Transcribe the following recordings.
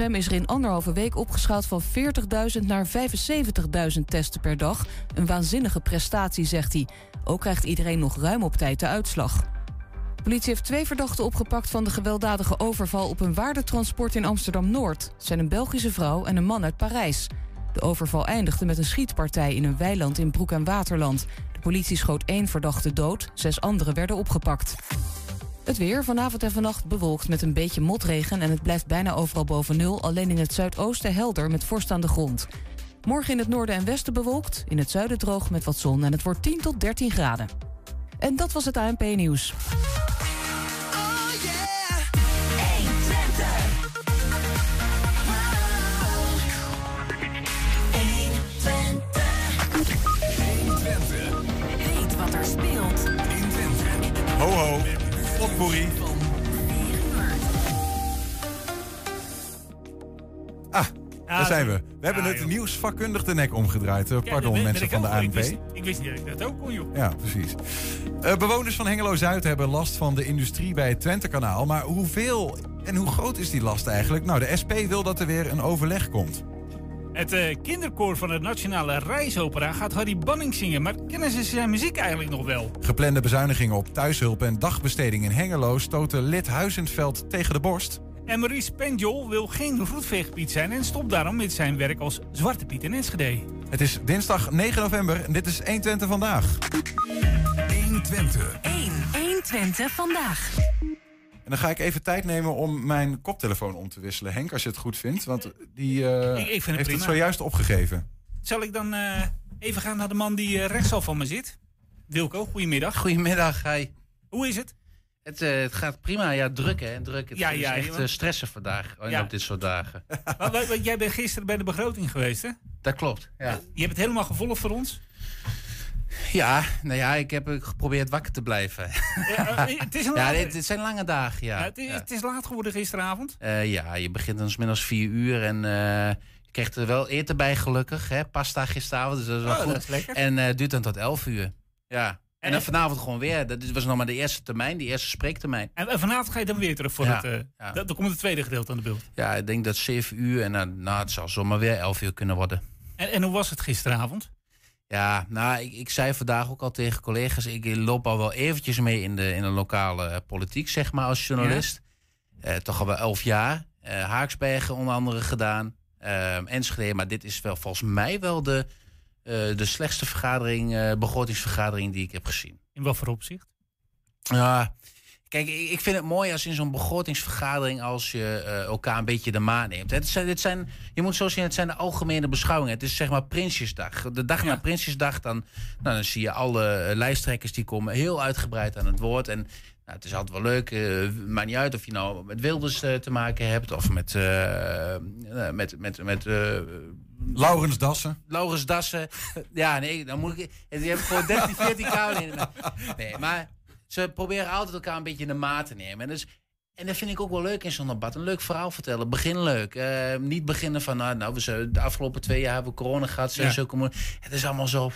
hem is er in anderhalve week opgeschaald van 40.000 naar 75.000 testen per dag. Een waanzinnige prestatie, zegt hij. Ook krijgt iedereen nog ruim op tijd de uitslag. De politie heeft twee verdachten opgepakt van de gewelddadige overval op een waardetransport in Amsterdam-Noord. Zijn een Belgische vrouw en een man uit Parijs. De overval eindigde met een schietpartij in een weiland in Broek en Waterland. De politie schoot één verdachte dood, zes anderen werden opgepakt. Het weer vanavond en vannacht bewolkt met een beetje motregen en het blijft bijna overal boven nul. Alleen in het zuidoosten helder met vorst aan de grond. Morgen in het noorden en westen bewolkt, in het zuiden droog met wat zon en het wordt 10 tot 13 graden. En dat was het ANP nieuws. Ho ho, potpourri. Ah, daar zijn we. We hebben het nieuws vakkundig de nek omgedraaid. Eh, Pardon mensen van de ANP. ik wist niet dat ik dat ook kon, joh. Ja, precies. Eh, bewoners van Hengelo-Zuid hebben last van de industrie bij het Twentekanaal. Maar hoeveel en hoe groot is die last eigenlijk? Nou, de SP wil dat er weer een overleg komt. Het eh, kinderkoor van het Nationale Reisopera gaat Harry Banning zingen. Maar kennen ze zijn muziek eigenlijk nog wel? Geplande bezuinigingen op thuishulp en dagbesteding in Hengelo stoten lid Huizenveld tegen de borst. En Maurice Penjol wil geen roetveegpiet zijn en stopt daarom met zijn werk als Zwarte Piet in Enschede. Het is dinsdag 9 november en dit is 120 vandaag. 120. 1. 120 vandaag. En dan ga ik even tijd nemen om mijn koptelefoon om te wisselen. Henk, als je het goed vindt. Want die eh, Ik- ik vind het heeft prima. het zojuist opgegeven. Zal ik dan eh, even gaan naar de man die eh, rechtsaf van me zit? Wilco, goedemiddag. Goedemiddag, hi. Hoe is het? Het, eh, het gaat prima, ja, druk hè, druk. Het Ja, is ja, echt stressen vandaag oh, Ja. op dit soort dagen. Jij bent gisteren bij de begroting geweest, hè? Dat klopt, ja. Je hebt het helemaal gevolgd voor ons? Ja, nou ja, ik heb eh, geprobeerd wakker te blijven. Ja, eh, het is een Ja, dit zijn lange dagen, ja. Ja, het, is, ja. het is laat geworden gisteravond. Eh, ja, je begint dan middags vier uur en eh, je krijgt er wel eten bij gelukkig. Hè? Pasta gisteravond, dus dat is wel Oh, goed. is lekker. En eh, het duurt dan tot elf uur. Ja. En dan vanavond gewoon weer. Dat was nog maar de eerste termijn, die eerste spreektermijn. En, vanavond ga je dan weer terug voor Ja, het... eh, ja. Dan komt het tweede gedeelte aan de beeld. Ja, ik denk dat zeven uur en nou, het zal zomaar weer elf uur kunnen worden. En, en hoe was het gisteravond? Ja, nou, ik, ik zei vandaag ook al tegen collega's... ik loop al wel eventjes mee in de, in de lokale eh, politiek, zeg maar, als journalist. Eh, toch al wel elf jaar. Eh, Haaksbergen onder andere gedaan. Eh, Enschede, maar dit is wel volgens mij wel de, de slechtste vergadering, begrotingsvergadering die ik heb gezien. In wat voor opzicht? Ja, kijk, ik vind het mooi als in zo'n begrotingsvergadering als je eh, elkaar een beetje de maat neemt. Het zijn, het zijn, je moet zo zien, het zijn de algemene beschouwingen. Het is zeg maar Prinsjesdag. De dag na Prinsjesdag, dan, nou, dan zie je alle eh, lijsttrekkers die komen heel uitgebreid aan het woord. En nou, het is altijd wel leuk. eh maakt niet uit of je nou met Wilders te maken hebt of met, met, met, met Laurens Dassen. Laurens Dassen. Ja, nee, dan moet ik. Die hebben gewoon 13, 14 kamerleden. Nee, maar ze proberen altijd elkaar een beetje in de maat te nemen. En, dus, en dat vind ik ook wel leuk in zo'n debat. Een leuk verhaal vertellen. Begin leuk. Eh, niet beginnen van, nou, nou, we zijn de afgelopen twee jaar hebben we corona gehad. Ja. zulke mo- het is allemaal zo.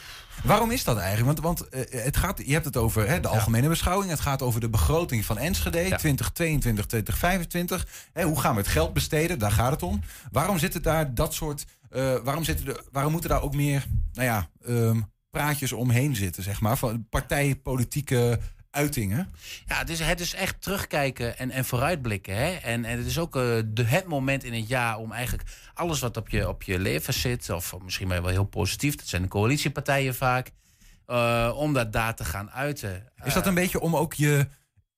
Waarom is dat eigenlijk? Want, want eh, het gaat, je hebt het over hè, de algemene beschouwing. Het gaat over de begroting van Enschede 2022, 2025. Hè, hoe gaan we het geld besteden? Daar gaat het om. Waarom zitten daar dat soort... eh, waarom, zitten er, waarom moeten daar ook meer nou ja, ehm, praatjes omheen zitten, zeg maar? Van partijpolitieke uitingen. Ja, het is, het is echt terugkijken en, en vooruitblikken. Hè? En, en het is ook eh, de, het moment in het jaar om eigenlijk alles wat op je, op je leven zit, of misschien wel heel positief, dat zijn de coalitiepartijen vaak, eh, om dat daar te gaan uiten. Is dat een beetje om ook je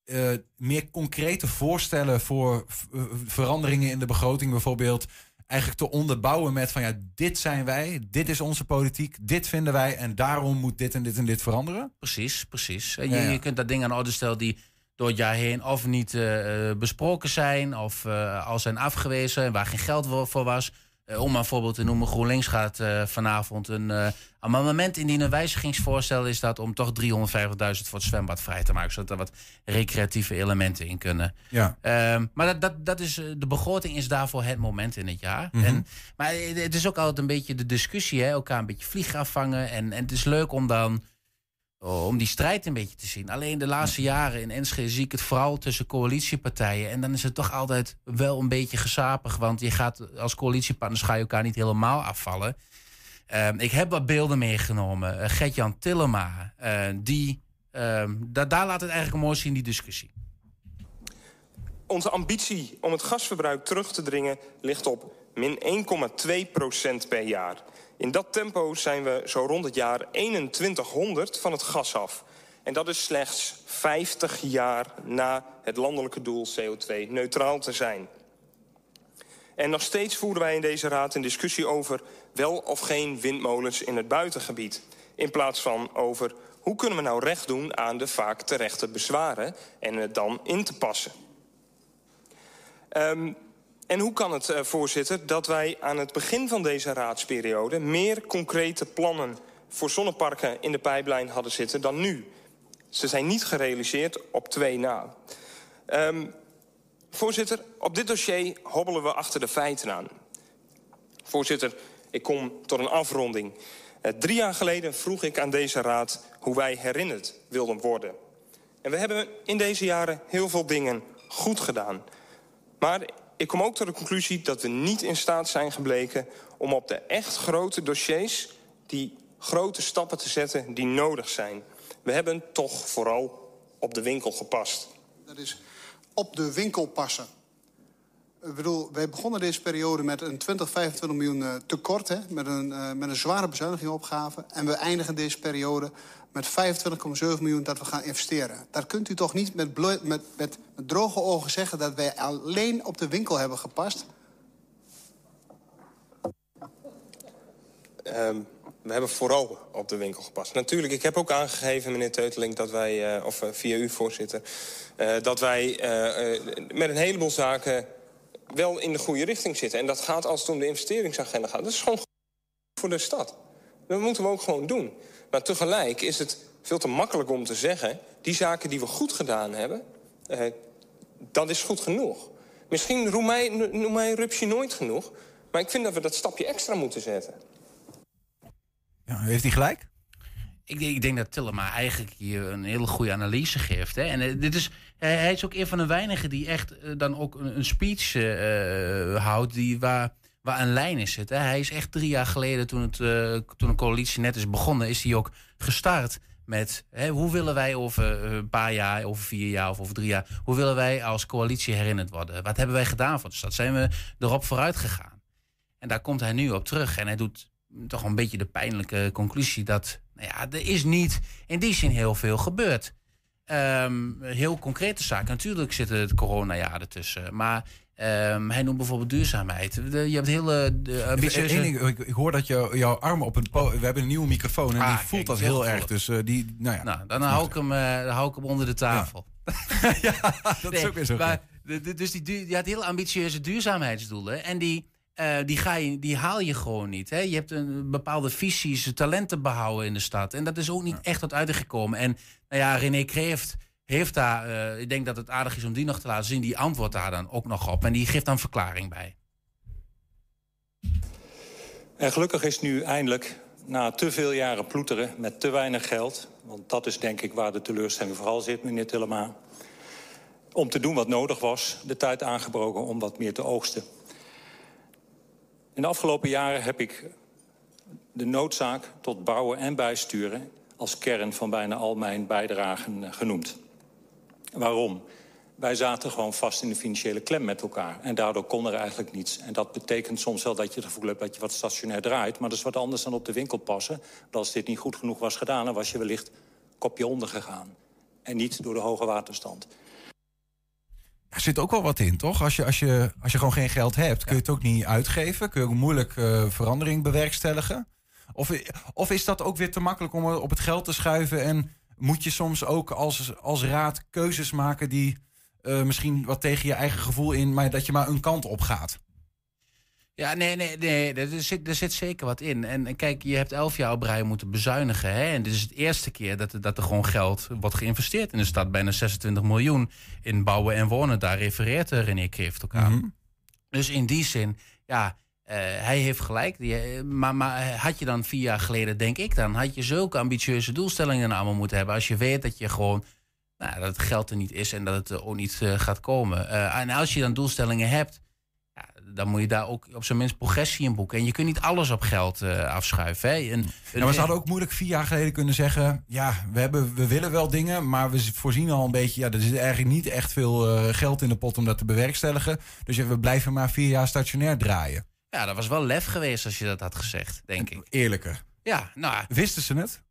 eh, meer concrete voorstellen voor eh, veranderingen in de begroting bijvoorbeeld eigenlijk te onderbouwen met van ja, dit zijn wij, dit is onze politiek, dit vinden wij en daarom moet dit en dit en dit veranderen? Precies, precies. En je, Ja, ja. je kunt daar dingen aan orde stellen die door het jaar heen of niet eh, eh, besproken zijn of eh, al zijn afgewezen en waar geen geld voor was. Eh, om maar een voorbeeld te noemen, GroenLinks gaat eh, vanavond een eh, amendement indienen. Een wijzigingsvoorstel is dat om toch 350.000 voor het zwembad vrij te maken. Zodat er wat recreatieve elementen in kunnen. Ja. Ehm, maar dat, dat, dat is, de begroting is daarvoor het moment in het jaar. Mhm. en, maar het is ook altijd een beetje de discussie. Hè? Elkaar een beetje vliegen afvangen. En, en het is leuk om dan om die strijd een beetje te zien. Alleen de laatste jaren in Enschede zie ik het vooral tussen coalitiepartijen. En dan is het toch altijd wel een beetje gesapig. Want je gaat als coalitiepartners ga je elkaar niet helemaal afvallen. Ehm, ik heb wat beelden meegenomen. Uh, Gert-Jan Tillema, uh, die, uh, da daar laat het eigenlijk mooi zien, die discussie. Onze ambitie om het gasverbruik terug te dringen ligt op min 1,2 procent per jaar. In dat tempo zijn we zo rond het jaar 2100 van het gas af. En dat is slechts 50 jaar na het landelijke doel CO2-neutraal te zijn. En nog steeds voeren wij in deze raad een discussie over wel of geen windmolens in het buitengebied. In plaats van over hoe kunnen we nou recht doen aan de vaak terechte bezwaren en het dan in te passen. Um, en hoe kan het, uh, voorzitter, dat wij aan het begin van deze raadsperiode... meer concrete plannen voor zonneparken in de pijplijn hadden zitten dan nu? Ze zijn niet gerealiseerd op twee na. Um, voorzitter, op dit dossier hobbelen we achter de feiten aan. Voorzitter, ik kom tot een afronding. Uh, drie jaar geleden vroeg ik aan deze raad hoe wij herinnerd wilden worden. En we hebben in deze jaren heel veel dingen goed gedaan. Maar ik kom ook tot de conclusie dat we niet in staat zijn gebleken... om op de echt grote dossiers die grote stappen te zetten die nodig zijn. We hebben toch vooral op de winkel gepast. Dat is op de winkel passen. Ik bedoel, wij begonnen deze periode met een 20, 25 miljoen uh, tekort... Hè, met, een, uh, met een zware bezuinigingopgave. En we eindigen deze periode met 25,7 miljoen dat we gaan investeren. Daar kunt u toch niet met, met, met, droge ogen zeggen... dat wij alleen op de winkel hebben gepast? Um, we hebben vooral op de winkel gepast. Natuurlijk, ik heb ook aangegeven, meneer Teuteling... dat wij, uh, of uh, via u, voorzitter... Uh, dat wij met een heleboel zaken wel in de goede richting zitten. En dat gaat als het om de investeringsagenda gaat. Dat is gewoon voor de stad. Dat moeten we ook gewoon doen. Maar tegelijk is het veel te makkelijk om te zeggen... die zaken die we goed gedaan hebben, eh, dat is goed genoeg. Misschien noem mij, noem mij Rupsje nooit genoeg... maar ik vind dat we dat stapje extra moeten zetten. Ja, heeft hij gelijk? Ik denk, ik denk dat Tillema eigenlijk hier een hele goede analyse geeft. Hè? En uh, dit is, hij is ook een van de weinigen die echt uh, dan ook een, een speech uh, houdt... Die, waar, waar een lijn in zit. Hè? Hij is echt drie jaar geleden, toen, het, toen de coalitie net is begonnen... is hij ook gestart met hè, hoe willen wij over een paar jaar, over vier jaar of over drie jaar... hoe willen wij als coalitie herinnerd worden? Wat hebben wij gedaan voor de stad? Zijn we erop vooruit gegaan? En daar komt hij nu op terug. En hij doet toch een beetje de pijnlijke conclusie dat... nou ja, er is niet in die zin heel veel gebeurd. Um, heel concrete zaken. Natuurlijk zitten het coronajaar ertussen. Maar um, hij noemt bijvoorbeeld duurzaamheid. De, je hebt hele de ambitieuze... Ding, ik, ik, hoor dat je, jouw arm op een... We hebben een nieuwe microfoon en ah, die voelt kijk, dat heel erg. Dus uh, die, nou ja. Nou, dan hou ik, hem, uh, hou ik hem onder de tafel. Ja, ja dat nee, is ook weer zo. Maar, dus die, die had heel ambitieuze duurzaamheidsdoelen. En die uh, die, ga je, die haal je gewoon niet. Hè? Je hebt een bepaalde visies, talenten behouden in de stad. En dat is ook niet echt tot uitgekomen. En nou ja, René Kreeft heeft daar, uh, ik denk dat het aardig is om die nog te laten zien, die antwoordt daar dan ook nog op. En die geeft dan verklaring bij. En gelukkig is nu eindelijk, na te veel jaren ploeteren met te weinig geld... want dat is denk ik waar de teleurstelling vooral zit, meneer Tillema... om te doen wat nodig was, de tijd aangebroken om wat meer te oogsten. In de afgelopen jaren heb ik de noodzaak tot bouwen en bijsturen... als kern van bijna al mijn bijdragen eh, genoemd. Waarom? Wij zaten gewoon vast in de financiële klem met elkaar. En daardoor kon er eigenlijk niets. En dat betekent soms wel dat je het gevoel hebt dat je wat stationair draait. Maar dat is wat anders dan op de winkel passen. Want als dit niet goed genoeg was gedaan, dan was je wellicht kopje onder gegaan. En niet door de hoge waterstand. Er zit ook wel wat in, toch? Als je, als je, als je gewoon geen geld hebt, kun je het ook niet uitgeven. Kun je ook moeilijk uh, verandering bewerkstelligen. Of, of is dat ook weer te makkelijk om op het geld te schuiven? En moet je soms ook als, als raad keuzes maken die uh, misschien wat tegen je eigen gevoel in, maar dat je maar een kant op gaat? Ja, nee, nee, nee. Er zit, er zit zeker wat in. En, kijk, je hebt elf jaar op rij moeten bezuinigen. Hè? En dit is het eerste keer dat, dat er gewoon geld wordt geïnvesteerd in de stad. Bijna 26 miljoen in bouwen en wonen. Daar refereert René Kreeft ook aan. Mm -hmm. Dus in die zin, ja, eh, hij heeft gelijk. Die, eh, maar, maar had je dan vier jaar geleden, denk ik dan, had je zulke ambitieuze doelstellingen allemaal moeten hebben. Als je weet dat je gewoon, nou, dat het geld er niet is en dat het ook niet eh, gaat komen. Eh, en als je dan doelstellingen hebt, ja, dan moet je daar ook op zijn minst progressie in boeken. En je kunt niet alles op geld eh, afschuiven. Hè. Ze hadden ook moeilijk vier jaar geleden kunnen zeggen... ja, we, hebben, we willen wel dingen, maar we voorzien al een beetje... ja, er zit eigenlijk niet echt veel eh, geld in de pot om dat te bewerkstelligen. Dus we blijven maar vier jaar stationair draaien. Ja, dat was wel lef geweest als je dat had gezegd, denk ik. Eerlijker. Ja, nou, Wisten ze het?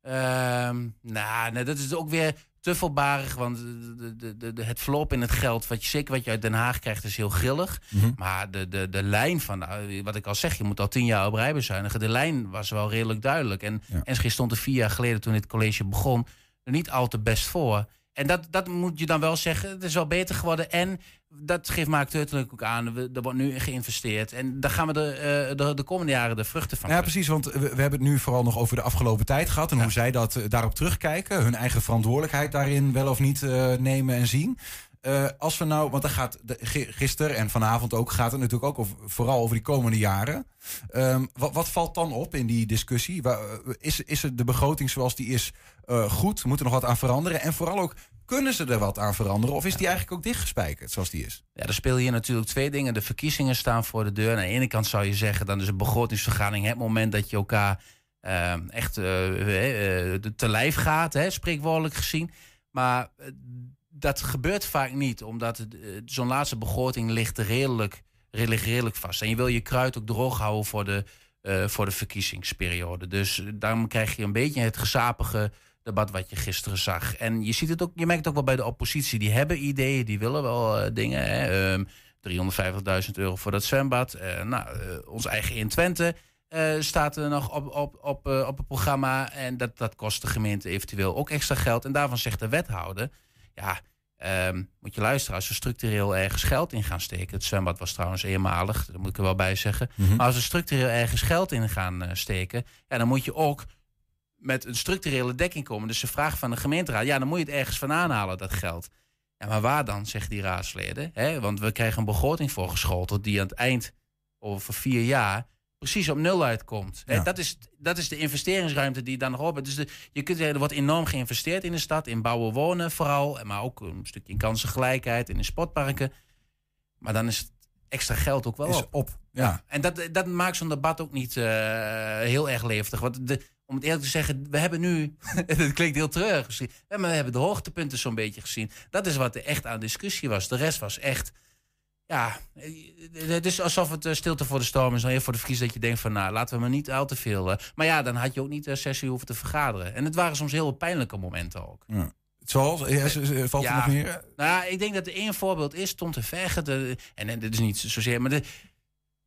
Ehm, nou, nee, dat is ook weer te voorbarig. Want de, de, de, de- het verloop in het geld, wat je, zeker wat je uit Den Haag krijgt, is heel grillig. Mhm. Maar de, de, de lijn van, nou, wat ik al zeg, je moet al tien jaar op rij bezuinigen. De lijn was wel redelijk duidelijk. En Ja. Stond er vier jaar geleden, toen dit college begon, er niet al te best voor. En dat, dat moet je dan wel zeggen, het is wel beter geworden. En dat geeft Mark Teutelijk ook aan. we- Er wordt nu geïnvesteerd. En daar gaan we de, eh, de, de komende jaren de vruchten van Ja, precies. Want we, we hebben het nu vooral nog over de afgelopen tijd gehad. En hoe zij dat, eh, daarop terugkijken. Hun eigen verantwoordelijkheid daarin wel of niet eh, nemen en zien. Eh, als we nou, want gaat de, gi- gisteren en vanavond ook gaat het natuurlijk ook over, vooral over die komende jaren. Ehm, wat, wat valt dan op in die discussie? Eh, is, is het de begroting zoals die is eh, goed? Moet er nog wat aan veranderen? En vooral ook, kunnen ze er wat aan veranderen? Of is die eigenlijk ook dichtgespijkerd zoals die is? Ja, er spelen hier natuurlijk twee dingen. De verkiezingen staan voor de deur. En aan de ene kant zou je zeggen, dan is een begrotingsvergadering het moment dat je elkaar eh, echt te lijf gaat, hè, spreekwoordelijk gezien. Maar dat gebeurt vaak niet, omdat eh, zo'n laatste begroting ligt redelijk, ligt redelijk vast. En je wil je kruid ook droog houden voor de, eh, voor de verkiezingsperiode. Dus eh, daarom krijg je een beetje het gezapige debat wat je gisteren zag. En je, ziet het ook, je merkt het ook wel bij de oppositie. Die hebben ideeën, die willen wel dingen. Hè. Ehm, 350.000 euro voor dat zwembad. Eh, nou, ons eigen in Twente staat er nog op, op, op, op het programma. En dat, dat kost de gemeente eventueel ook extra geld. En daarvan zegt de wethouder... ja, ehm, moet je luisteren, als we structureel ergens geld in gaan steken... het zwembad was trouwens eenmalig, dat moet ik er wel bij zeggen... maar als we structureel ergens geld in gaan eh, steken... Ja, dan moet je ook met een structurele dekking komen. Dus de vraag van de gemeenteraad, ja, dan moet je het ergens vandaan halen, dat geld. Ja, maar waar dan, zeggen die raadsleden? Hè? Want we krijgen een begroting voorgeschoteld die aan het eind over vier jaar precies op nul uitkomt. Hè, Ja. Dat, is, dat is de investeringsruimte die dan nog op is. Dus de, je kunt zeggen, er wordt enorm geïnvesteerd in de stad, in bouwen, wonen vooral, maar ook een stukje in kansengelijkheid en in sportparken. Maar dan is het extra geld ook wel Is op. op. Ja. En dat, dat maakt zo'n debat ook niet eh, heel erg levendig. Want de, om het eerlijk te zeggen, we hebben nu, het klinkt heel treurig misschien, maar we hebben de hoogtepunten zo'n beetje gezien. Dat is wat er echt aan discussie was. De rest was echt, ja, eh, het is alsof het eh, stilte voor de storm is. Dan voor de verkies dat je denkt van, nou, laten we maar niet al te veel. eh, maar ja, dan had je ook niet zes uur hoeven te vergaderen. En het waren soms heel pijnlijke momenten ook. Zoals? Ja, z- z- valt er Ja. nog meer? Nou, ja, ik denk dat er één voorbeeld is, Tom te Vergen. De, en, en dit is niet zozeer, maar de,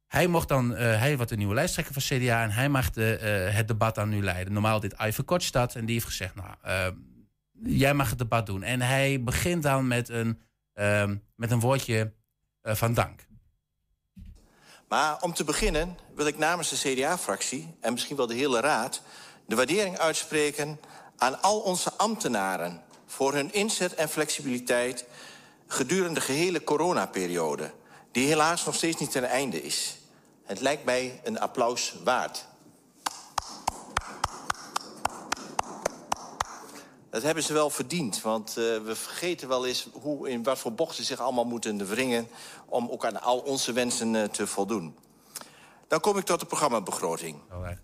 hij mocht dan, hij wordt de nieuwe lijsttrekker van CDA en hij mag de, het debat dan nu leiden. Normaal dit Iver Kortstad en die heeft gezegd, nou, eh, jij mag het debat doen. En hij begint dan met een, eh, met een woordje van dank. Maar om te beginnen wil ik namens de CDA-fractie en misschien wel de hele raad de waardering uitspreken aan al onze ambtenaren voor hun inzet en flexibiliteit gedurende de gehele coronaperiode, die helaas nog steeds niet ten einde is. Het lijkt mij een applaus waard. Dat hebben ze wel verdiend, want uh, we vergeten wel eens hoe, in wat voor bochten ze zich allemaal moeten wringen om ook aan al onze wensen uh, te voldoen. Dan kom ik tot de programmabegroting.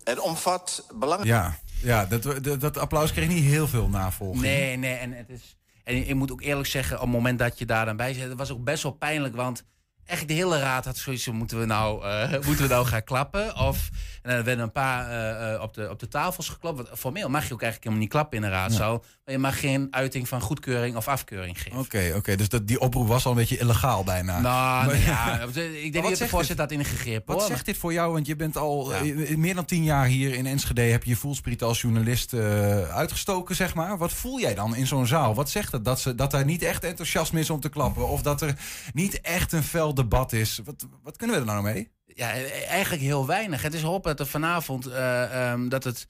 Het omvat belangrijke. Ja, ja dat, dat, dat, applaus kreeg niet heel veel navolging. Nee, nee, en het is. En ik moet ook eerlijk zeggen, op het moment dat je daar dan bij zit, het was ook best wel pijnlijk, want echt de hele raad had zoiets moeten we nou, uh, moeten we nou gaan klappen? Of, en er werden een paar uh, op, de, op de tafels geklopt. Want formeel mag je ook eigenlijk helemaal niet klappen in een raadzaal. Ja. Maar je mag geen uiting van goedkeuring of afkeuring geven. Oké, okay, oké. Okay. Dus dat, die oproep was al een beetje illegaal bijna. Nou, ja, ik denk dat de voorzitter dat ingegrepen Wat hoor. zegt dit voor jou? Want je bent al ja. meer dan tien jaar hier in Enschede. Heb je je voelspriet als journalist uitgestoken, zeg maar. Wat voel jij dan in zo'n zaal? Wat zegt het? Dat, ze, dat er niet echt enthousiasme is om te klappen? Of dat er niet echt een debat is? Wat, wat kunnen we er nou mee? Ja, eigenlijk heel weinig. Het is hopen dat er vanavond uh, um, dat het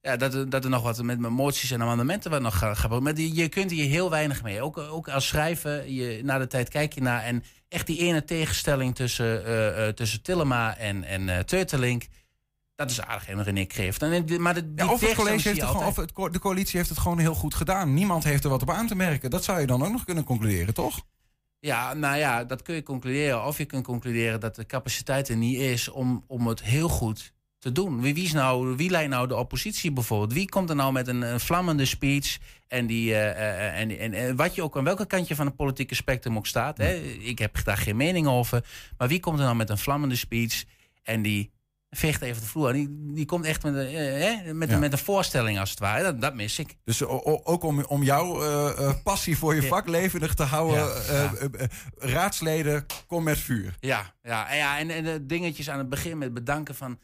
ja, dat, er- dat er nog wat met moties en amendementen wat nog gaat gebeuren. Maar die, je kunt hier heel weinig mee. Ook, ook als schrijver, je, na de tijd kijk je naar. En echt die ene tegenstelling tussen, eh, eh, tussen Tillema en, en eh Teutelink. Dat is aardig en René Kreeft. En, maar de, die Ja, of, het tegenstelling college heeft het gewoon, of het, de coalitie heeft het gewoon heel goed gedaan. Niemand heeft er wat op aan te merken. Dat zou je dan ook nog kunnen concluderen, toch? Ja, nou ja, dat kun je concluderen. Of je kunt concluderen dat de capaciteit er niet is om, om het heel goed te doen. Wie, wie, is nou, wie leidt nou de oppositie bijvoorbeeld? Wie komt er nou met een, een vlammende speech? En, die, eh, eh, en, en, en wat je ook aan welke kantje van het politieke spectrum ook staat. Hè? Ik heb daar geen mening over. Maar wie komt er nou met een vlammende speech? En die veegt even de vloer. Die, die komt echt met, een, eh, hè? met, Ja. met een voorstelling als het ware. Dat, dat mis ik. Dus o- ook om, om jouw eh, eh, passie voor je vak levendig te houden. Ja, eh, ja. eh, eh, raadsleden, kom met vuur. Ja, ja, en, ja en, en de dingetjes aan het begin met bedanken van,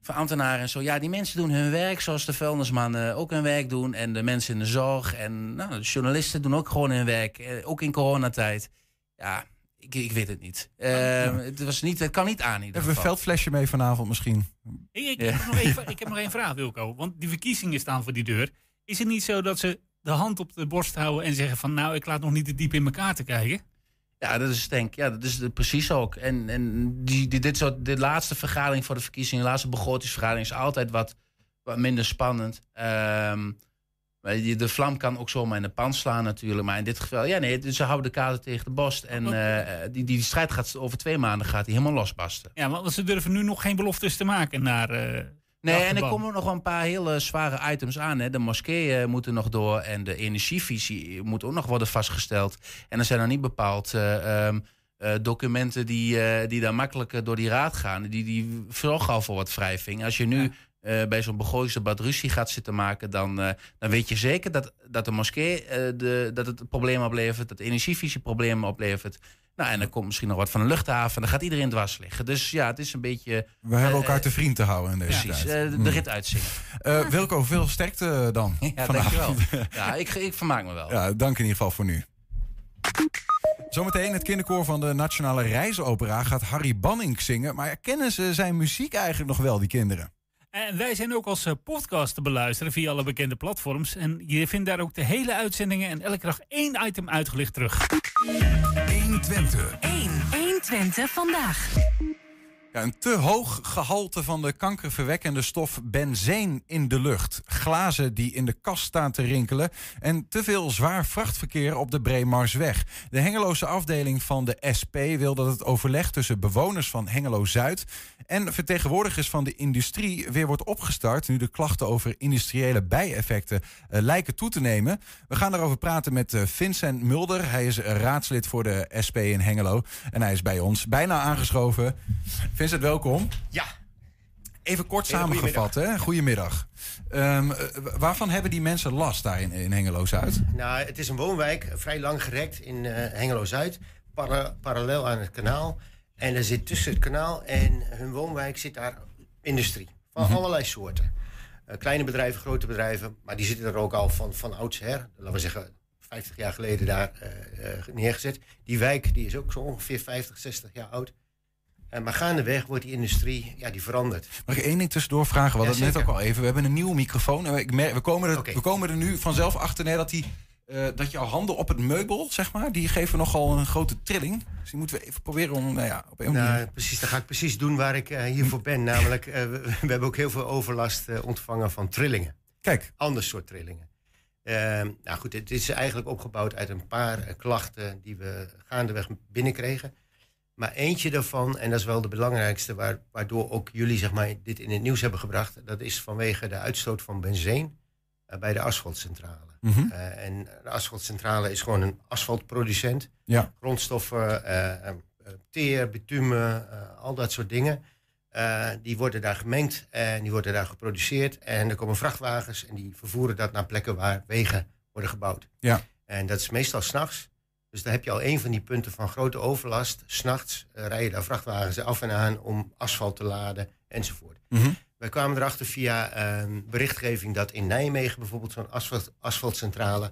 van ambtenaren en zo. Ja, die mensen doen hun werk zoals de vuilnismannen ook hun werk doen. En de mensen in de zorg en nou, de journalisten doen ook gewoon hun werk. eh, Ook in coronatijd. Ja, ik, ik weet het niet. Eh, het, was niet. het kan niet aan in ieder Even een geval. veldflesje mee vanavond misschien. Ik, ik, Ja. heb nog even, ik heb nog één vraag, Wilco. Want die verkiezingen staan voor die deur. Is het niet zo dat ze de hand op de borst houden en zeggen van... nou, ik laat nog niet te diep in elkaar te kijken? Ja, dat is denk ik. Ja, dat is precies ook. En, en die, die, dit soort, de laatste vergadering voor de verkiezingen, de laatste begrotingsvergadering is altijd wat, wat minder spannend. Ehm, de vlam kan ook zomaar in de pan slaan natuurlijk. Maar in dit geval, ja nee, ze houden de kaarten tegen de borst. En eh, die, die strijd gaat over twee maanden gaat die helemaal losbarsten. Ja, want ze durven nu nog geen beloftes te maken naar... eh, Nee, en er komen nog wel een paar hele zware items aan. Hè. De moskeeën moeten nog door en de energievisie moet ook nog worden vastgesteld. En er zijn nog niet bepaald eh, ehm, eh, documenten die, eh, die daar makkelijker door die raad gaan. Die, die zorgen al voor wat wrijving. Als je nu eh, bij zo'n begrotingsdebat ruzie gaat zitten maken, dan, eh, dan weet je zeker dat, dat de moskee eh, de, dat het problemen oplevert, dat de energievisie problemen oplevert. Nou, en dan komt misschien nog wat van de luchthaven. Dan gaat iedereen dwars liggen. Dus ja, het is een beetje. We hebben elkaar te vriend te houden in deze Precies, tijd. de, Mm. de rit uitzingen. Wilco, veel sterkte dan Ja, vanavond. dankjewel. Ja, ik, ik vermaak me wel. Ja, dank in ieder geval voor nu. Zometeen het kinderkoor van de Nationale Reisopera gaat Harry Banning zingen. Maar kennen ze zijn muziek eigenlijk nog wel, die kinderen? En wij zijn ook als eh, podcast te beluisteren via alle bekende platforms. En je vindt daar ook de hele uitzendingen en elke dag één item uitgelicht terug. 120. 1. 120 vandaag. Een te hoog gehalte van de kankerverwekkende stof benzeen in de lucht. Glazen die in de kast staan te rinkelen. En te veel zwaar vrachtverkeer op de Breemarsweg. De Hengeloze afdeling van de SP wil dat het overleg tussen bewoners van Hengelo-Zuid... en vertegenwoordigers van de industrie weer wordt opgestart... nu de klachten over industriële bijeffecten eh, lijken toe te nemen. We gaan daarover praten met eh, Vincent Mulder. Hij is raadslid voor de SP in Hengelo. En hij is bij ons bijna aangeschoven. Vincent, welkom. Ja. Even kort Hele samengevat, hè? Goedemiddag. Eh, waarvan hebben die mensen last daar in, in Hengelo-Zuid? Nou, het is een woonwijk, vrij lang gerekt in eh, Hengelo-Zuid. para- parallel aan het kanaal. En er zit tussen het kanaal en hun woonwijk zit daar industrie. Van Mhm. allerlei soorten. Eh, kleine bedrijven, grote bedrijven. Maar die zitten er ook al van, van oudsher. Laten we zeggen 50 jaar geleden daar neergezet. Die wijk die is ook zo ongeveer 50, 60 jaar oud. Eh, maar gaandeweg wordt die industrie, ja, die verandert. Mag ik één ding tussendoor vragen? We hadden Ja, het net ook al even. We hebben een nieuwe microfoon. En merk- we, komen er, we komen er nu vanzelf achter nee, dat, die, eh, dat jouw handen op het meubel, zeg maar, die geven nogal een grote trilling. Dus die moeten we even proberen om, nou ja, op een Nou, manier... precies, dan ga ik precies doen waar ik eh, hiervoor ben. Namelijk, we, we hebben ook heel veel overlast ontvangen van trillingen. Kijk. Ander soort trillingen. Nou goed, het is eigenlijk opgebouwd uit een paar klachten die we gaandeweg binnenkregen. Maar eentje daarvan, en dat is wel de belangrijkste, waar, waardoor ook jullie zeg maar, dit in het nieuws hebben gebracht, dat is vanwege de uitstoot van benzeen eh, bij de asfaltcentrale. Mhm. Eh, en de asfaltcentrale is gewoon een asfaltproducent. Ja. Grondstoffen, eh, teer, bitumen, al dat soort dingen. Die worden daar gemengd en die worden daar geproduceerd. En er komen vrachtwagens en die vervoeren dat naar plekken waar wegen worden gebouwd. Ja. En dat is meestal s'nachts. Dus daar heb je al een van die punten van grote overlast. S'nachts uh, rijden daar vrachtwagens af en aan om asfalt te laden enzovoort. Mhm. Wij kwamen erachter via uh, berichtgeving dat in Nijmegen bijvoorbeeld zo'n asfalt, asfaltcentrale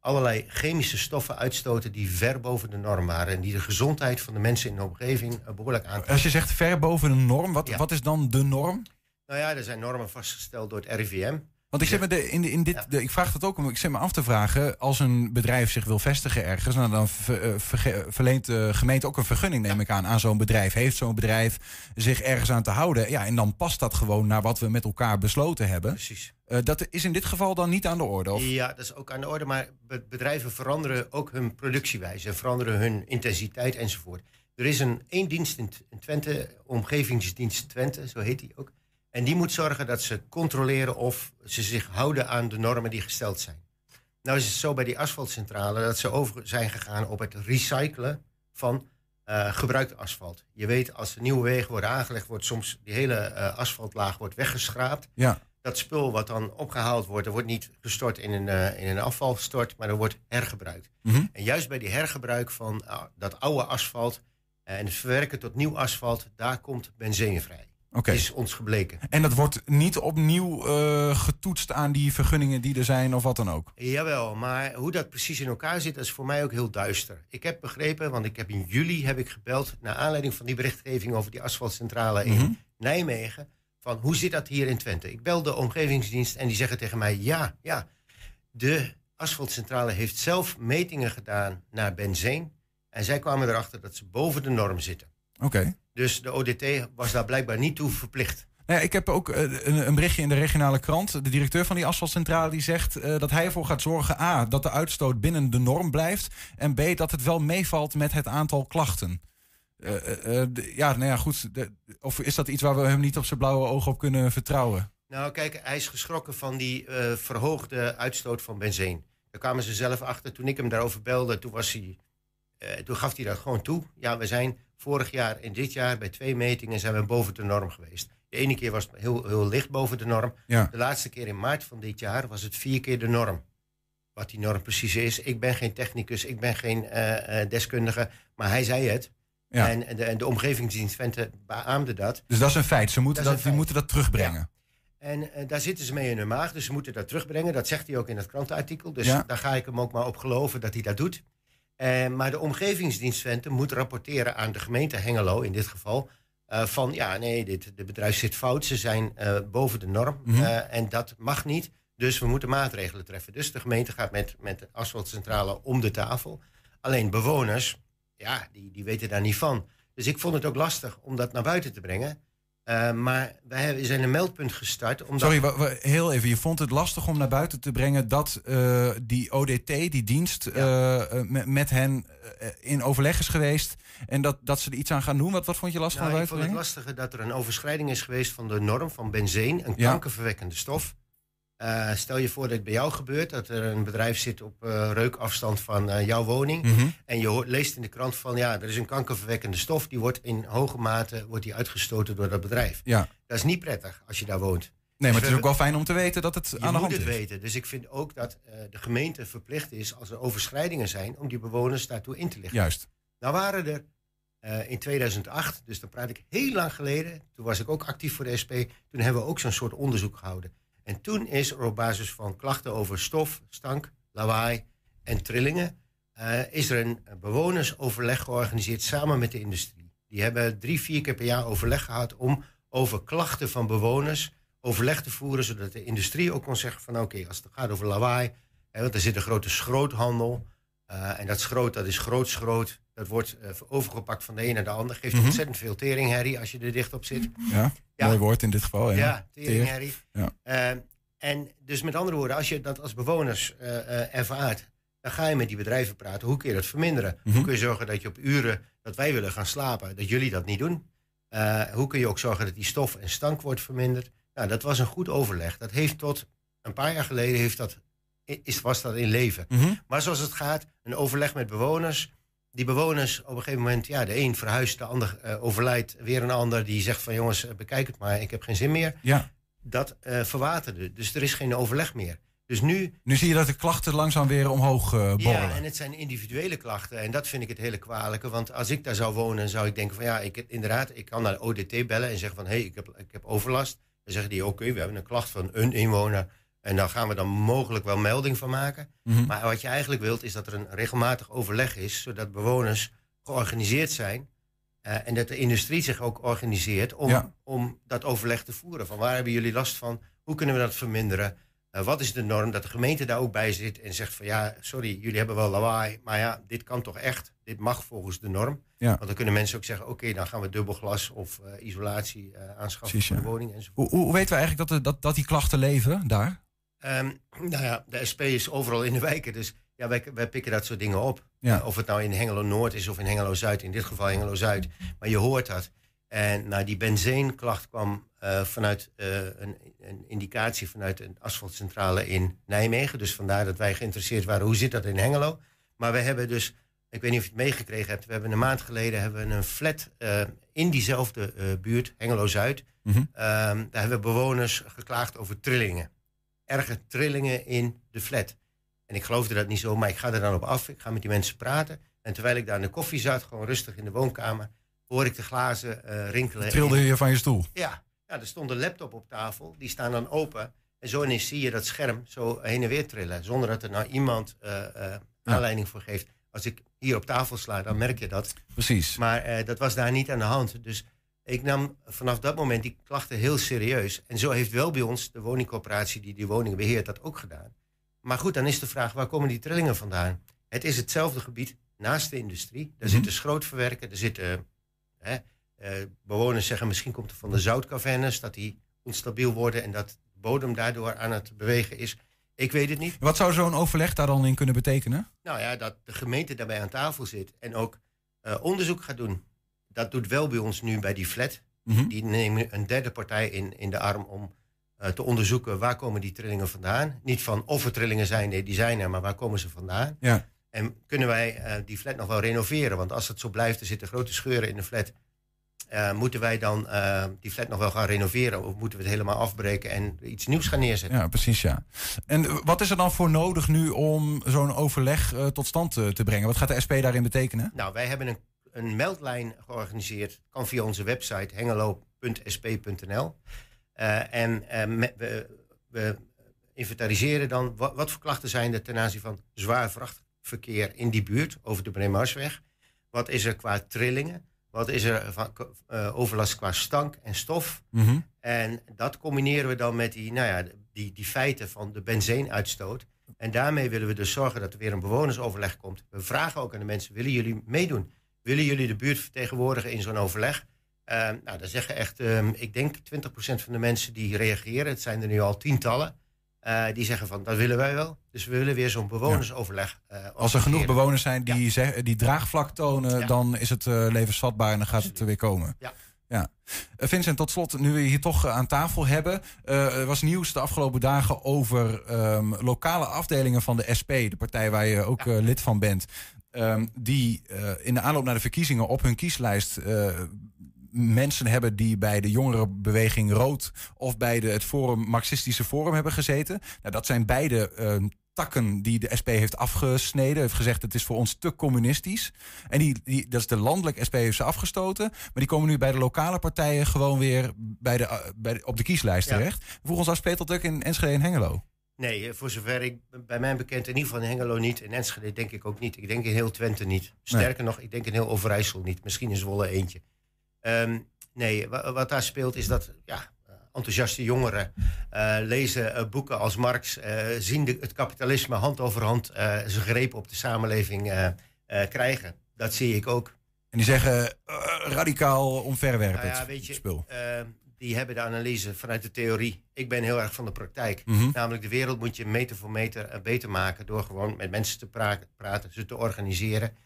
allerlei chemische stoffen uitstoten die ver boven de norm waren. En die de gezondheid van de mensen in de omgeving uh, behoorlijk aantasten. Als je zegt ver boven de norm, wat, Ja. wat is dan de norm? Nou ja, er zijn normen vastgesteld door het RIVM. Want ik, zit me de, in, in dit, de, ik vraag dat ook om. Ik zit me af te vragen. Als een bedrijf zich wil vestigen ergens. Nou, dan ver- eh, verge- verleent de gemeente ook een vergunning, neem ik aan, aan zo'n bedrijf. Heeft zo'n bedrijf zich ergens aan te houden? Ja, en dan past dat gewoon naar wat we met elkaar besloten hebben. Precies. Eh, dat is in dit geval dan niet aan de orde. Of? Ja, dat is ook aan de orde. Maar be- bedrijven veranderen ook hun productiewijze, veranderen hun intensiteit enzovoort. Er is een één dienst in Twente, Omgevingsdienst Twente, zo heet die ook. En die moet zorgen dat ze controleren of ze zich houden aan de normen die gesteld zijn. Nou is het zo bij die asfaltcentrale dat ze over zijn gegaan op het recyclen van eh, gebruikt asfalt. Je weet, als er nieuwe wegen worden aangelegd, wordt soms die hele eh, asfaltlaag wordt weggeschraapt Ja. dat spul wat dan opgehaald wordt, dat wordt niet gestort in een, eh, in een afvalstort, maar dat wordt hergebruikt. Mhm. En juist bij die hergebruik van ah, dat oude asfalt en het verwerken tot nieuw asfalt, daar komt benzine vrij. Oké. Is ons gebleken. En dat wordt niet opnieuw eh, getoetst aan die vergunningen die er zijn of wat dan ook. Jawel, maar hoe dat precies in elkaar zit, is voor mij ook heel duister. Ik heb begrepen, want ik heb in juli heb ik gebeld... naar aanleiding van die berichtgeving over die asfaltcentrale Mhm. in Nijmegen... van hoe zit dat hier in Twente? Ik bel de omgevingsdienst en die zeggen tegen mij... ja, ja, de asfaltcentrale heeft zelf metingen gedaan naar benzine... en zij kwamen erachter dat ze boven de norm zitten. Oké. Dus de ODT was daar blijkbaar niet toe verplicht. Nou ja, ik heb ook eh, een, een berichtje in de regionale krant. De directeur van die asfaltcentrale die zegt eh, dat hij ervoor gaat zorgen... A, dat de uitstoot binnen de norm blijft... en B, dat het wel meevalt met het aantal klachten. Eh, ja, nou ja, goed. De- of is dat iets waar we hem niet op zijn blauwe ogen op kunnen vertrouwen? Nou, kijk, hij is geschrokken van die verhoogde uitstoot van benzine. Daar kwamen ze zelf achter. Toen ik hem daarover belde, toen, was hij, eh, toen gaf hij dat gewoon toe. Ja, we zijn vorig jaar en dit jaar bij twee metingen zijn we boven de norm geweest. De ene keer was het heel, heel licht boven de norm. Ja. De laatste keer in maart van dit jaar was het vier keer de norm. Wat die norm precies is. Ik ben geen technicus, ik ben geen eh, eh, deskundige, maar hij zei het. Ja. En, de, en de omgevingsdienst Twente beaamde dat. Dus dat is een feit. Ze moeten Dat die moeten dat terugbrengen. En daar zitten ze mee in hun maag, dus ze moeten dat terugbrengen. Dat zegt hij ook in het krantenartikel. Dus Ja. daar ga ik hem ook maar op geloven dat hij dat doet. Eh, maar de omgevingsdienst Twente moet rapporteren aan de gemeente Hengelo in dit geval. eh, van ja, nee, dit, de bedrijf zit fout. Ze zijn eh, boven de norm. Mhm. en dat mag niet. Dus we moeten maatregelen treffen. Dus de gemeente gaat met, met de asfaltcentrale om de tafel. Alleen bewoners, ja, die, die weten daar niet van. Dus ik vond het ook lastig om dat naar buiten te brengen. Eh, maar wij hebben- zijn een meldpunt gestart. Omdat, Sorry, heel even. Je vond het lastig om naar buiten te brengen dat eh, die ODT, die dienst, eh, met, hen in overleg is geweest. En dat, dat ze er iets aan gaan doen. Wat, wat vond je lastig Nou, om ik naar buiten vond het lastige dat er een overschrijding is geweest van de norm van benzine, een Ja. kankerverwekkende stof. Eh, stel je voor dat het bij jou gebeurt, dat er een bedrijf zit op eh, reukafstand van eh, jouw woning. Mhm. En je hoort- leest in de krant van ja, er is een kankerverwekkende stof, die wordt in hoge mate wordt die uitgestoten door dat bedrijf. Ja. Dat is niet prettig als je daar woont. Nee, maar het is ook wel fijn om te weten dat het Je aan de moet hand het is. weten. Dus ik vind ook dat de gemeente verplicht is, als er overschrijdingen zijn, om die bewoners daartoe in te lichten. Juist. Nou waren er in 2008, dus dan praat ik heel lang geleden, toen was ik ook actief voor de SP, toen hebben we ook zo'n soort onderzoek gehouden. En toen is er op basis van klachten over stof, stank, lawaai en trillingen, eh, is er een bewonersoverleg georganiseerd samen met de industrie. Die hebben drie, vier keer per jaar overleg gehad om over klachten van bewoners overleg te voeren, zodat de industrie ook kon zeggen van oké, als het gaat over lawaai, want er zit een grote schroothandel, en dat schroot, dat is groot schroot. Dat wordt eh, overgepakt van de een naar de ander. Geeft Mhm. ontzettend veel teringherrie als je er dicht op zit. Ja, Ja. mooi woord in dit geval. Ja, Ja, teringherrie. Ja. Eh, en dus met andere woorden, als je dat als bewoners eh, eh, ervaart... dan ga je met die bedrijven praten. Hoe kun je dat verminderen? Mhm. Hoe kun je zorgen dat je op uren dat wij willen gaan slapen... dat jullie dat niet doen? Eh, hoe kun je ook zorgen dat die stof en stank wordt verminderd? Nou, dat was een goed overleg. Dat heeft tot een paar jaar geleden heeft dat, is, was dat in leven. Mhm. Maar zoals het gaat, een overleg met bewoners. Die bewoners op een gegeven moment, ja, de een verhuist, de ander eh, overlijdt. Weer een ander die zegt van jongens, eh, bekijk het maar, ik heb geen zin meer. Ja. Dat eh, verwaterde. Dus er is geen overleg meer. Dus nu, Nu zie je dat de klachten langzaam weer omhoog eh, borrelen. ja, en het zijn individuele klachten. En dat vind ik het hele kwalijke. Want als ik daar zou wonen, zou ik denken van ja, ik, inderdaad, ik kan naar de ODT bellen en zeggen van hé, hey, ik, heb, ik heb overlast. Dan zeggen die oké, we hebben een klacht van een inwoner. En daar gaan we dan mogelijk wel melding van maken. Mhm. Maar wat je eigenlijk wilt, is dat er een regelmatig overleg is, zodat bewoners georganiseerd zijn. eh, en dat de industrie zich ook organiseert om, Ja. om dat overleg te voeren. Van waar hebben jullie last van? Hoe kunnen we dat verminderen? Eh, wat is de norm? Dat de gemeente daar ook bij zit en zegt van ja, sorry, jullie hebben wel lawaai, maar ja, dit kan toch echt? Dit mag volgens de norm. Ja. Want dan kunnen mensen ook zeggen, oké, dan gaan we dubbel glas of eh, isolatie aanschaffen Precies, voor de woning enzovoort. Hoe, hoe weten we eigenlijk dat, er- dat, dat die klachten leven daar? Ehm, nou ja, de SP is overal in de wijken, dus ja, wij, wij pikken dat soort dingen op. Ja. Of het nou in Hengelo-Noord is of in Hengelo-Zuid, in dit geval Hengelo-Zuid. Maar je hoort dat. En nou, die benzeenklacht kwam eh, vanuit eh, een, een indicatie vanuit een asfaltcentrale in Nijmegen. Dus vandaar dat wij geïnteresseerd waren, hoe zit dat in Hengelo? Maar we hebben dus, ik weet niet of je het meegekregen hebt, we hebben een maand geleden hebben we een flat eh, in diezelfde buurt, Hengelo-Zuid. Mhm. Ehm, daar hebben bewoners geklaagd over trillingen. Erge trillingen in de flat. En ik geloofde dat niet zo, maar ik ga er dan op af. Ik ga met die mensen praten. En terwijl ik daar in de koffie zat, gewoon rustig in de woonkamer, hoor ik de glazen eh, rinkelen. Trilde je van je stoel? Ja. ja, er stond een laptop op tafel. Die staan dan open. En zo ineens zie je dat scherm zo heen en weer trillen. Zonder dat er nou iemand eh, eh, aanleiding voor geeft. Als ik hier op tafel sla, dan merk je dat. Precies. Maar dat was daar niet aan de hand. Dus ik nam vanaf dat moment die klachten heel serieus. En zo heeft wel bij ons de woningcorporatie die die woningen beheert dat ook gedaan. Maar goed, dan is de vraag, waar komen die trillingen vandaan? Het is hetzelfde gebied naast de industrie. Daar Mhm. zitten schrootverwerken, er zitten... hè, eh, bewoners zeggen misschien komt het van de zoutcavernes... dat die onstabiel worden en dat de bodem daardoor aan het bewegen is. Ik weet het niet. Wat zou zo'n overleg daar dan in kunnen betekenen? Nou ja, dat de gemeente daarbij aan tafel zit en ook eh, onderzoek gaat doen. Dat doet wel bij ons nu bij die flat. Mhm. Die nemen een derde partij in, in de arm om eh, te onderzoeken waar komen die trillingen vandaan. Niet van of er trillingen zijn, nee, die zijn er, maar waar komen ze vandaan. Ja. En kunnen wij eh, die flat nog wel renoveren? Want als het zo blijft, er zitten grote scheuren in de flat. eh, moeten wij dan die flat nog wel gaan renoveren? Of moeten we het helemaal afbreken en iets nieuws gaan neerzetten? Ja, precies, ja. En wat is er dan voor nodig nu om zo'n overleg tot stand eh, te brengen? Wat gaat de SP daarin betekenen? Nou, wij hebben een, een meldlijn georganiseerd. Kan via onze website hengelo.sp.nl. Eh, en eh, we, we inventariseren dan wat, wat voor klachten zijn er ten aanzien van zwaar vrachtverkeer in die buurt over de Breemarsweg. Wat is er qua trillingen? Wat is er van eh, overlast qua stank en stof? Mhm. En dat combineren we dan met die, nou ja, die, die feiten van de benzeenuitstoot. En daarmee willen we dus zorgen dat er weer een bewonersoverleg komt. We vragen ook aan de mensen, willen jullie meedoen? Willen jullie de buurt vertegenwoordigen in zo'n overleg? Eh, nou, dan zeggen echt, eh, ik denk 20% van de mensen die reageren, het zijn er nu al tientallen, eh, die zeggen van, dat willen wij wel. Dus we willen weer zo'n bewonersoverleg. eh, Als er genoeg bewoners zijn die, zeg- die draagvlak tonen, Ja. dan is het levensvatbaar en dan gaat het er weer komen. Ja. Ja. Vincent, tot slot, nu we je hier toch aan tafel hebben. er was nieuws de afgelopen dagen over ehm, lokale afdelingen van de SP, de partij waar je ook lid van bent. Ehm, die eh, in de aanloop naar de verkiezingen op hun kieslijst eh, mensen hebben die bij de jongerenbeweging Rood of bij de, het forum, Marxistische Forum hebben gezeten. Nou, dat zijn beide ehm, takken die de SP heeft afgesneden. Heeft gezegd het is voor ons te communistisch. En die, die, dat is de landelijke SP heeft ze afgestoten. Maar die komen nu bij de lokale partijen gewoon weer bij de, eh, bij de- op de kieslijst Ja. terecht. Vroegen ons dat ook in Enschede en Hengelo? Nee, eh, voor zover ik bij mijn bekend, in ieder geval in Hengelo niet. In Enschede denk ik ook niet. Ik denk in heel Twente niet. Sterker nog, ik denk in heel Overijssel niet. Misschien in Zwolle eentje. Ehm, nee, wa- wat daar speelt is dat ja, eh, enthousiaste jongeren eh, lezen boeken als Marx, zien de, het kapitalisme hand over hand zijn greep op de samenleving krijgen. Dat zie ik ook. En die zeggen radicaal omverwerpend Nou ja, weet je, spul. Die hebben de analyse vanuit de theorie. Ik ben heel erg van de praktijk. Mhm. Namelijk de wereld moet je meter voor meter eh, beter maken... door gewoon met mensen te pra- praten, ze te organiseren.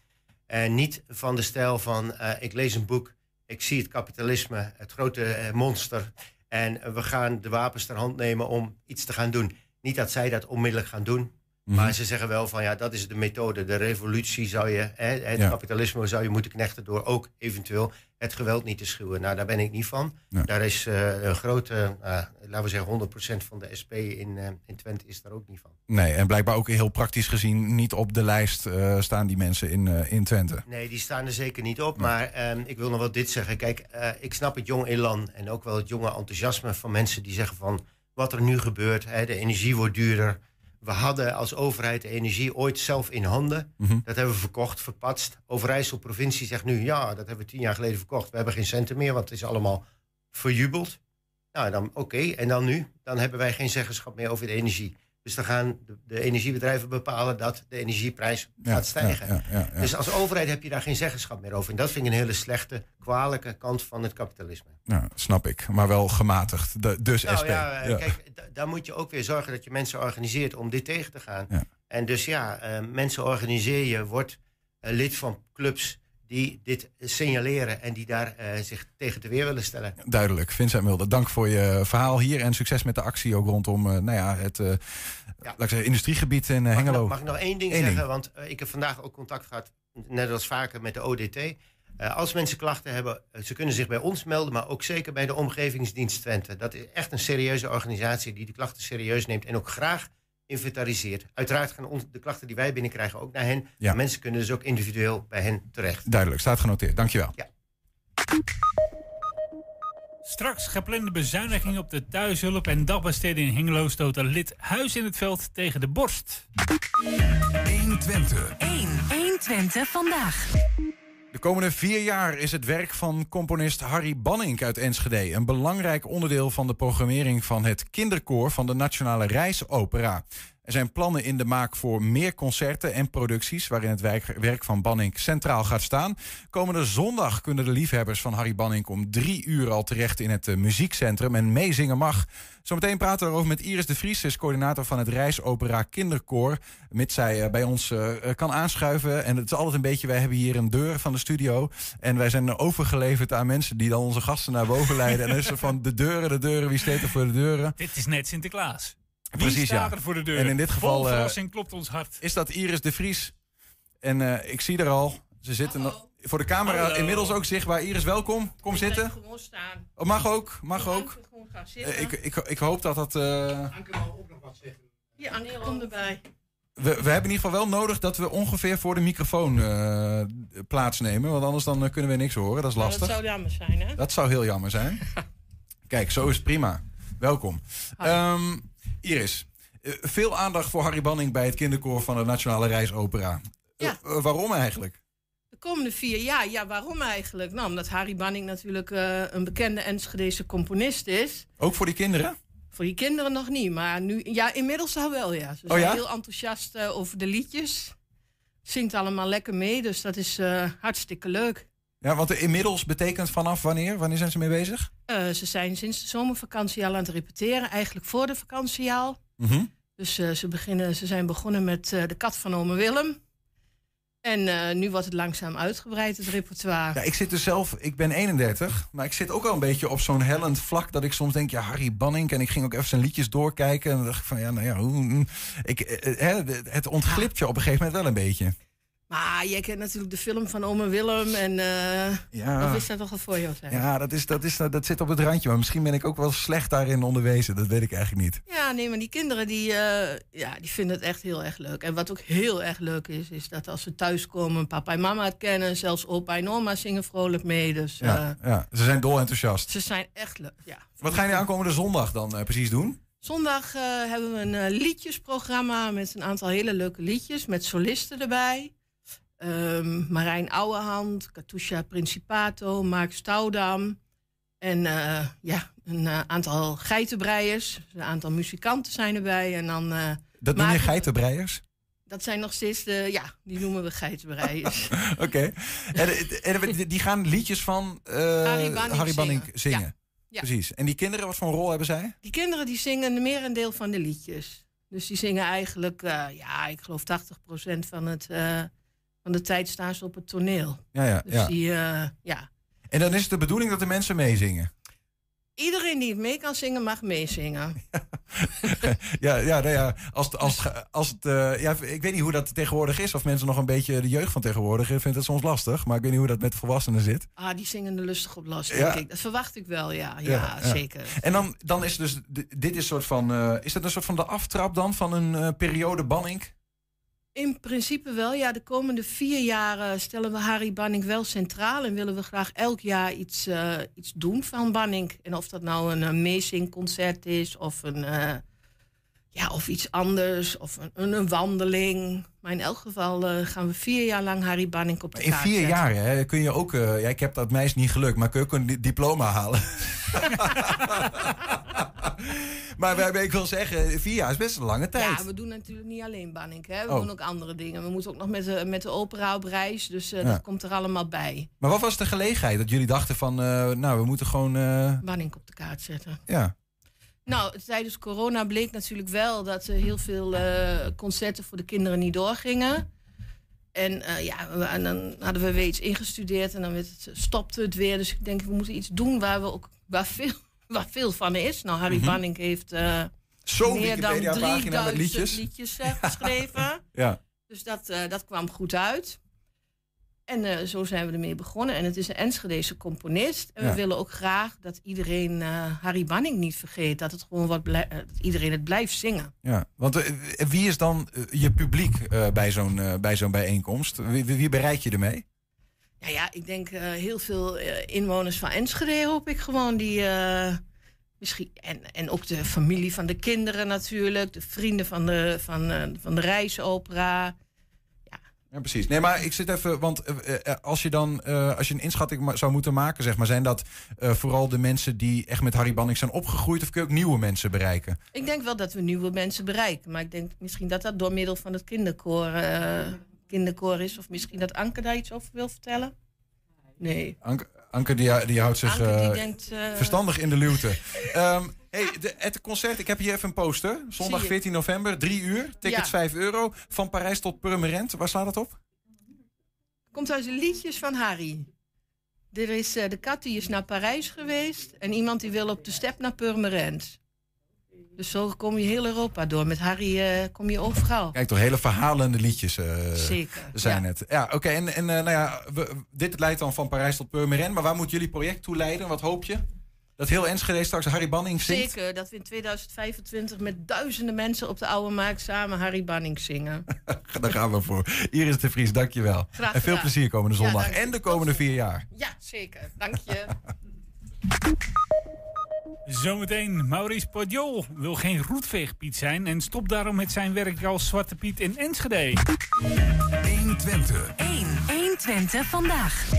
En niet van de stijl van eh, ik lees een boek... ik zie het kapitalisme, het grote eh, monster... en we gaan de wapens ter hand nemen om iets te gaan doen. Niet dat zij dat onmiddellijk gaan doen... Mhm. Maar ze zeggen wel van ja, dat is de methode. De revolutie zou je, hè, het Ja. kapitalisme zou je moeten knechten door ook eventueel het geweld niet te schuwen. Nou, daar ben ik niet van. Daar is eh, een grote, eh, laten we zeggen 100% van de SP in, eh, in Twente is daar ook niet van. Nee, en blijkbaar ook heel praktisch gezien niet op de lijst staan die mensen in, in Twente. Nee, die staan er zeker niet op. Maar ehm, ik wil nog wel dit zeggen. Kijk, ik snap het jong elan en ook wel het jonge enthousiasme van mensen die zeggen van wat er nu gebeurt. Hè, de energie wordt duurder. We hadden als overheid de energie ooit zelf in handen. Mhm. Dat hebben we verkocht, verpatst. Overijssel provincie zegt nu, ja, dat hebben we tien jaar geleden verkocht. We hebben geen centen meer, want het is allemaal verjubeld. Nou, dan oké. En dan nu? Dan hebben wij geen zeggenschap meer over de energie. Dus dan gaan de, de energiebedrijven bepalen dat de energieprijs Ja, gaat stijgen. ja, ja, ja, ja. Dus als overheid heb je daar geen zeggenschap meer over. En dat vind ik een hele slechte, kwalijke kant van het kapitalisme. Nou, snap ik. Maar wel gematigd. De- dus Nou SP. ja, eh, Ja. kijk, da- daar moet je ook weer zorgen dat je mensen organiseert om dit tegen te gaan. Ja. En dus ja, eh, mensen organiseer je, wordt eh, lid van clubs die dit signaleren en die daar eh, zich tegen te weer willen stellen. Duidelijk. Vincent Mulder, dank voor je verhaal hier. En succes met de actie ook rondom eh, nou ja, het eh, laat ik zeggen, industriegebied in eh, Mag Hengelo. nog, mag ik nog één ding Eén zeggen? ding. Want eh, ik heb vandaag ook contact gehad, net als vaker, met de ODT. Eh, als mensen klachten hebben, eh, ze kunnen zich bij ons melden, maar ook zeker bij de Omgevingsdienst Twente. Dat is echt een serieuze organisatie die de klachten serieus neemt en ook graag inventariseert. Uiteraard gaan ons, de klachten die wij binnenkrijgen ook naar hen. Ja. Mensen kunnen dus ook individueel bij hen terecht. Duidelijk, staat genoteerd. Dankjewel. Ja. Straks geplande bezuinigingen op de thuishulp en dagbesteding in Hengelo stoten lid Huis in het Veld tegen de borst. 120. 1. 120 vandaag. De komende vier jaar is het werk van componist Harry Banning uit Enschede een belangrijk onderdeel van de programmering van het kinderkoor van de Nationale Reisopera. Er zijn plannen in de maak voor meer concerten en producties waarin het werk, van Banning centraal gaat staan. Komende zondag kunnen de liefhebbers van Harry Banning om drie uur al terecht in het eh, muziekcentrum en meezingen mag. Zometeen praten we erover met Iris de Vries, is coördinator van het Reisopera Kinderkoor. Mits zij eh, bij ons eh, kan aanschuiven. En het is altijd een beetje, wij hebben hier een deur van de studio. En wij zijn overgeleverd aan mensen die dan onze gasten naar boven leiden. En dan is er van de deuren, de deuren, wie steekt er voor de deuren? Dit is net Sinterklaas. Wie Precies, staat ja. er voor de deur? En in dit geval, eh, klopt ons hart. Is dat Iris de Vries? En eh, ik zie er al, ze zitten voor de camera Hallo. inmiddels ook zichtbaar. Iris, welkom. Kom zitten. Gewoon staan. Oh, mag ook, mag ook. Gewoon gaan zitten. Eh, ik, ik, ik hoop dat dat... eh, Hier, Anke, kom erbij. we, we hebben in ieder geval wel nodig dat we ongeveer voor de microfoon eh, plaatsnemen. Want anders dan kunnen we niks horen. Dat is lastig. dat zou jammer zijn, hè? Dat zou heel jammer zijn. Kijk, zo is het prima. Welkom. Ehm, Iris, eh, veel aandacht voor Harry Banning bij het kinderkoor van de Nationale Reisopera. Ja. Eh, eh, waarom eigenlijk? De komende vier jaar, ja, waarom eigenlijk? Nou, omdat Harry Banning natuurlijk een bekende Enschedese componist is. Ook voor die kinderen? Voor die kinderen nog niet, maar nu, ja, inmiddels al wel, ja. Ze Oh zijn ja? heel enthousiast over de liedjes. Zingt allemaal lekker mee, dus dat is hartstikke leuk. Ja, want inmiddels betekent vanaf wanneer? Wanneer zijn ze mee bezig? Eh, ze zijn sinds de zomervakantie al aan het repeteren, eigenlijk voor de vakantie al. Mhm. Dus eh, ze, beginnen, ze zijn begonnen met eh, de kat van ome Willem. En nu wordt het langzaam uitgebreid, het repertoire. Ja, ik zit dus zelf, ik ben 31, maar ik zit ook al een beetje op zo'n hellend vlak dat ik soms denk, ja, Harry Banning. En ik ging ook even zijn liedjes doorkijken. En dan dacht ik van, ja, nou ja, hoe, ik, het ontglipt je op een gegeven moment wel een beetje. Maar jij kent natuurlijk de film van ome Willem. En eh Ja. of is dat toch al voor jou zijn? Ja, dat, is, dat, is, dat zit op het randje. Maar misschien ben ik ook wel slecht daarin onderwezen. Dat weet ik eigenlijk niet. Ja, nee, maar die kinderen die, eh, ja, die vinden het echt heel erg leuk. En wat ook heel erg leuk is, is dat als ze thuiskomen, papa en mama het kennen. Zelfs opa en oma zingen vrolijk mee. Dus eh, Ja, ja, ze zijn dol enthousiast. ze zijn echt leuk, ja. Wat gaan jullie aankomende zondag dan precies doen? Zondag hebben we een liedjesprogramma met een aantal hele leuke liedjes. Met solisten erbij. Ehm, Marijn Ouwehand, Katusha Principato, Mark Stoudam. En eh, ja, een eh, aantal geitenbreiers. Een aantal muzikanten zijn erbij. En dan, eh, Dat noem je geitenbreiers? Dat zijn nog steeds de, ja, die noemen we geitenbreiers. Oké. En, en, en die gaan liedjes van Harry Banning Banning zingen. zingen. Ja. Ja. Precies. En die kinderen, wat voor een rol hebben zij? Die kinderen die zingen merendeel van de liedjes. Dus die zingen eigenlijk, ja, ik geloof 80% van, het, van de tijd staan ze op het toneel. Ja, ja, Dus ja. die, eh, ja. En dan is het de bedoeling dat de mensen meezingen. Iedereen die het mee kan zingen, mag meezingen. Ja, ja, nou ja, als, als, als het, eh, ja, ik weet niet hoe dat tegenwoordig is. Of mensen nog een beetje de jeugd van tegenwoordig. Ik vind het soms lastig. Maar ik weet niet hoe dat met volwassenen zit. Ah, die zingen er lustig op los, Ja. denk ik. Dat verwacht ik wel, ja. Ja, Ja, ja. zeker. En dan, dan is dus, dit is, soort van, eh, is dat een soort van de aftrap dan van een periode banning? In principe wel, ja. De komende vier jaar stellen we Harry Banning wel centraal. En willen we graag elk jaar iets, eh, iets doen van Banning. En of dat nou een, eh, meezingconcert is of een, eh, Ja, of iets anders, of een, een wandeling. Maar in elk geval eh, gaan we vier jaar lang Harry Banning op de In kaart vier zetten. jaar hè, kun je ook... eh, ja, ik heb dat meisje niet gelukt, maar kun je ook een di- diploma halen. maar wij- ik wil zeggen, vier jaar is best een lange tijd. Ja, we doen natuurlijk niet alleen Banning. Hè. We Oh. doen ook andere dingen. We moeten ook nog met de, met de opera op reis. Dus eh, Ja. dat komt er allemaal bij. Maar wat was de gelegenheid dat jullie dachten van... eh, nou, we moeten gewoon... eh, Banning op de kaart zetten. ja. Nou, tijdens corona bleek natuurlijk wel dat er heel veel eh, concerten voor de kinderen niet doorgingen. En eh, ja, we- en dan hadden we weer iets ingestudeerd en dan werd het, stopte het weer. Dus ik denk, we moeten iets doen waar, we ook, waar, veel, waar veel van is. Nou, Harry. Banning heeft eh, meer dan Wikipedia-pagina met 3000 liedjes. liedjes eh, geschreven. Ja. Dus dat, eh, dat kwam goed uit. En eh, zo zijn we ermee begonnen. En het is een Enschedese componist. En Ja. we willen ook graag dat iedereen eh, Harry Banning niet vergeet. Dat, het gewoon wat blij- eh, dat iedereen het blijft zingen. Ja, want wie is dan je publiek bij zo'n bij zo'n bijeenkomst? Wie, bereik je ermee? Nou ja, ik denk heel veel inwoners van Enschede hoop ik gewoon. Die, misschien, en, en ook de familie van de kinderen natuurlijk. De vrienden van de, van, van de reisopera. Ja, precies. Nee, maar ik zit even, want eh, eh, als je dan, eh, als je een inschatting zou moeten maken, zeg maar, zijn dat eh, vooral de mensen die echt met Harry Banning zijn opgegroeid, of kun je ook nieuwe mensen bereiken? Ik denk wel dat we nieuwe mensen bereiken. Maar ik denk misschien dat dat door middel van het kinderkoor, eh, kinderkoor is. Of misschien dat Anke daar iets over wil vertellen. Nee. Anke, Anke die, die houdt zich Anke, die eh, denkt, eh, verstandig in de luwte. Ehm, hey, de, het concert, ik heb hier even een poster. Zondag Zie je. 14 november, 3 uur, tickets Ja. 5 euro. Van Parijs tot Purmerend, waar slaat dat op? Komt uit de liedjes van Harry. Er is eh, de kat die is naar Parijs geweest. En iemand die wil op de step naar Purmerend. Dus zo kom je heel Europa door. Met Harry eh, kom je overal. Kijk, toch hele verhalende liedjes eh, Zeker, zijn ja. het. Ja, oké. en en eh, nou ja, we- dit leidt dan van Parijs tot Purmerend. Maar waar moet jullie project toe leiden? Wat hoop je? Dat heel Enschede straks Harry Banning zingt? Zeker dat we in 2025 met duizenden mensen op de Oude Markt samen Harry Banning zingen. Daar gaan we voor. Iris de Vries, dankjewel. Graag en veel plezier komende zondag. en de komende vier jaar. Ja, zeker. Dank je. Zometeen, Maurice Podiol wil geen roetveegpiet zijn... en stopt daarom met zijn werk als Zwarte Piet in Enschede. 120. 1. 120 vandaag.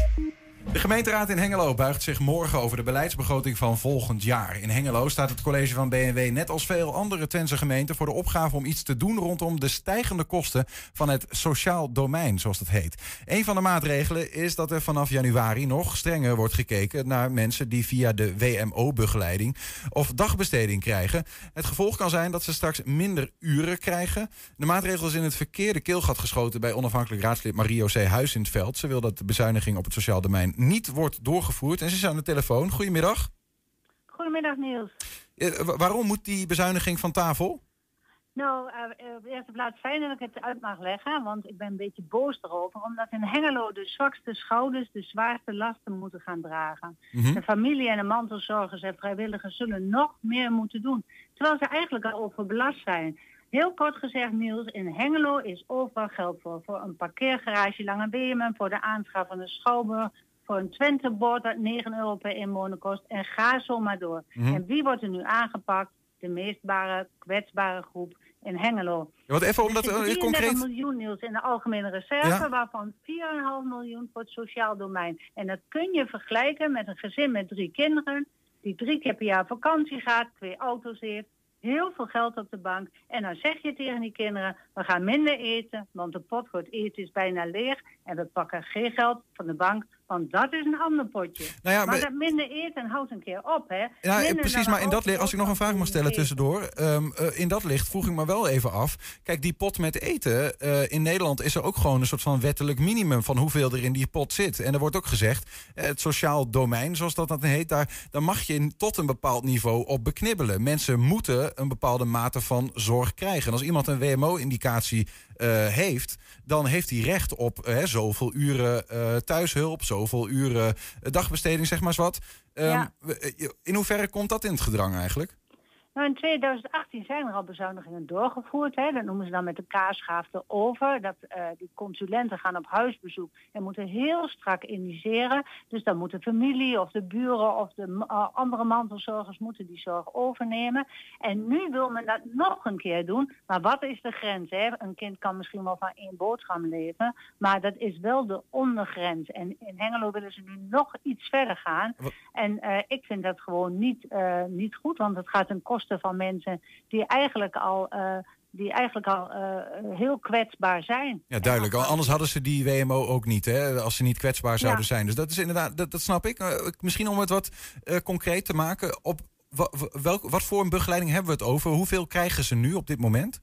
De gemeenteraad in Hengelo buigt zich morgen over de beleidsbegroting van volgend jaar. In Hengelo staat het college van BNW net als veel andere Twentse gemeenten voor de opgave om iets te doen rondom de stijgende kosten van het sociaal domein, zoals dat heet. Een van de maatregelen is dat er vanaf januari nog strenger wordt gekeken naar mensen die via de WMO-begeleiding of dagbesteding krijgen. Het gevolg kan zijn dat ze straks minder uren krijgen. De maatregel is in het verkeerde keelgat geschoten bij onafhankelijk raadslid Mario C. Huis in het veld. Ze wil dat de bezuiniging op het sociaal domein niet wordt doorgevoerd. En ze is aan de telefoon. Goedemiddag. Goedemiddag Niels. Eh, wa- waarom moet die bezuiniging van tafel? Nou, eh, op de eerste plaats fijn dat ik het uit mag leggen, want ik ben een beetje boos erover, omdat in Hengelo de zwakste schouders de zwaarste lasten moeten gaan dragen. Mhm. De familie en de mantelzorgers en vrijwilligers zullen nog meer moeten doen, terwijl ze eigenlijk al overbelast zijn. Heel kort gezegd, Niels, in Hengelo is overal geld voor. Voor een parkeergarage lange Weemen, voor de aanschaf van een schouwburg, voor een Twente-bord dat 9 euro per inwoner kost. En ga zo maar door. Mhm. En wie wordt er nu aangepakt? De meestbare, kwetsbare groep in Hengelo. Ja, wat even omdat er eh, zitten concreet. 34 miljoen Niels in de algemene reserve, Ja. waarvan 4,5 miljoen voor het sociaal domein. En dat kun je vergelijken met een gezin met drie kinderen, die drie keer per jaar vakantie gaat, twee auto's heeft, heel veel geld op de bank. En dan zeg je tegen die kinderen, we gaan minder eten, want de pot voor het eten is bijna leeg. En we pakken geen geld van de bank, want dat is een ander potje. Nou ja, maar maar- dat minder eten houdt een keer op, hè. Ja, precies, maar in dat licht, als ik nog een vraag mag stellen tussendoor. ehm, eh, in dat licht vroeg ik me wel even af. Kijk, die pot met eten. eh, in Nederland is er ook gewoon een soort van wettelijk minimum van hoeveel er in die pot zit. En er wordt ook gezegd, eh, het sociaal domein, zoals dat dan heet, daar, daar mag je in- tot een bepaald niveau op beknibbelen. Mensen moeten een bepaalde mate van zorg krijgen. En als iemand een WMO-indicatie eh, heeft, dan heeft hij recht op eh, zoveel uren eh, thuishulp, zoveel uren dagbesteding, zeg maar eens wat. Ehm, Ja. eh, In hoeverre komt dat in het gedrang eigenlijk? Nou, in 2018 zijn er al bezuinigingen doorgevoerd. Hè. Dat noemen ze dan met de kaarschaaf over. Dat, eh, die consulenten gaan op huisbezoek en moeten heel strak indiceren. Dus dan moet de familie of de buren of de uh, andere mantelzorgers moeten die zorg overnemen. En nu wil men dat nog een keer doen. Maar wat is de grens? Hè? Een kind kan misschien wel van één boterham leven. Maar dat is wel de ondergrens. En in Hengelo willen ze nu nog iets verder gaan. En uh, ik vind dat gewoon niet, niet goed. Want het gaat ten van mensen die eigenlijk al, uh, die eigenlijk al uh, heel kwetsbaar zijn. Ja, duidelijk. Anders hadden ze die WMO ook niet, hè, als ze niet kwetsbaar zouden ja. zijn. Dus dat is inderdaad, dat, dat snap ik. Uh, misschien om het wat concreet te maken. Op welk, wat voor een begeleiding hebben we het over? Hoeveel krijgen ze nu op dit moment?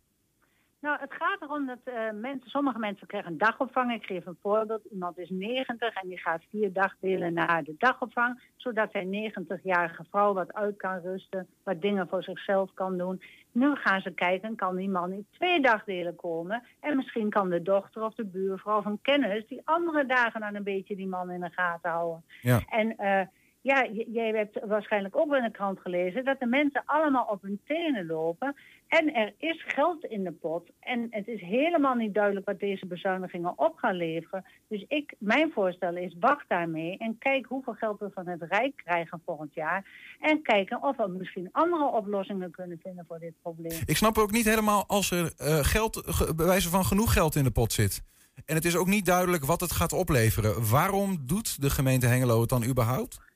Nou, het gaat erom dat uh, mensen, sommige mensen krijgen een dagopvang. Ik geef een voorbeeld. Iemand is 90 en die gaat vier dagdelen naar de dagopvang. Zodat zijn 90-jarige vrouw wat uit kan rusten. Wat dingen voor zichzelf kan doen. Nu gaan ze kijken, kan die man in twee dagdelen komen? En misschien kan de dochter of de buurvrouw een kennis... die andere dagen dan een beetje die man in de gaten houden. Ja. En... Uh, ja, jij hebt waarschijnlijk ook in de krant gelezen dat de mensen allemaal op hun tenen lopen. En er is geld in de pot. En het is helemaal niet duidelijk wat deze bezuinigingen op gaan leveren. Dus ik, mijn voorstel is, wacht daarmee en kijk hoeveel geld we van het Rijk krijgen volgend jaar. En kijken of we misschien andere oplossingen kunnen vinden voor dit probleem. Ik snap ook niet helemaal als er uh, geld, bij wijze van genoeg geld in de pot zit. En het is ook niet duidelijk wat het gaat opleveren. Waarom doet de gemeente Hengelo het dan überhaupt?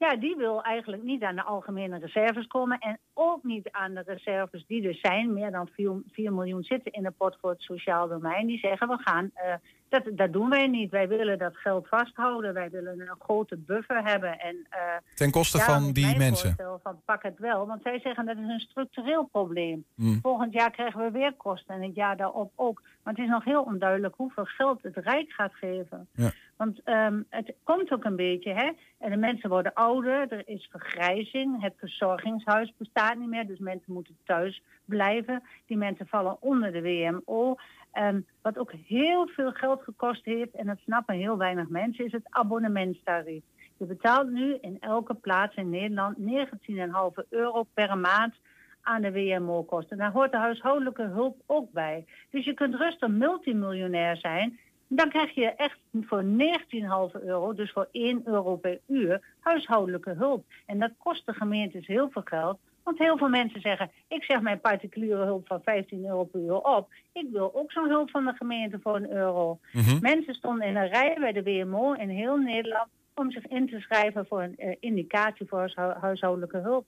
Ja, die wil eigenlijk niet aan de algemene reserves komen. En ook niet aan de reserves die er zijn. Meer dan 4, 4 miljoen zitten in de pot voor het sociaal domein. Die zeggen we gaan, uh, dat, dat doen wij niet. Wij willen dat geld vasthouden. Wij willen een grote buffer hebben. En, uh, Ten koste van die mensen? Van, pak het wel. Want zij zeggen dat is een structureel probleem. Mm. Volgend jaar krijgen we weer kosten. En het jaar daarop ook. Maar het is nog heel onduidelijk hoeveel geld het Rijk gaat geven. Ja. Want um, het komt ook een beetje, hè. En de mensen worden ouder, er is vergrijzing, het verzorgingshuis bestaat niet meer, dus mensen moeten thuis blijven. Die mensen vallen onder de WMO. Um, wat ook heel veel geld gekost heeft, en dat snappen heel weinig mensen, is het abonnementstarief. Je betaalt nu in elke plaats in Nederland 19,5 euro per maand aan de WMO-kosten. Daar hoort de huishoudelijke hulp ook bij. Dus je kunt rustig multimiljonair zijn dan krijg je echt voor 19,5 euro, dus voor 1 euro per uur, huishoudelijke hulp. En dat kost de gemeentes heel veel geld. Want heel veel mensen zeggen, ik zeg mijn particuliere hulp van 15 euro per uur op. Ik wil ook zo'n hulp van de gemeente voor een euro. Mm -hmm. Mensen stonden in een rij bij de WMO in heel Nederland om zich in te schrijven voor een uh, indicatie voor huishoudelijke hulp.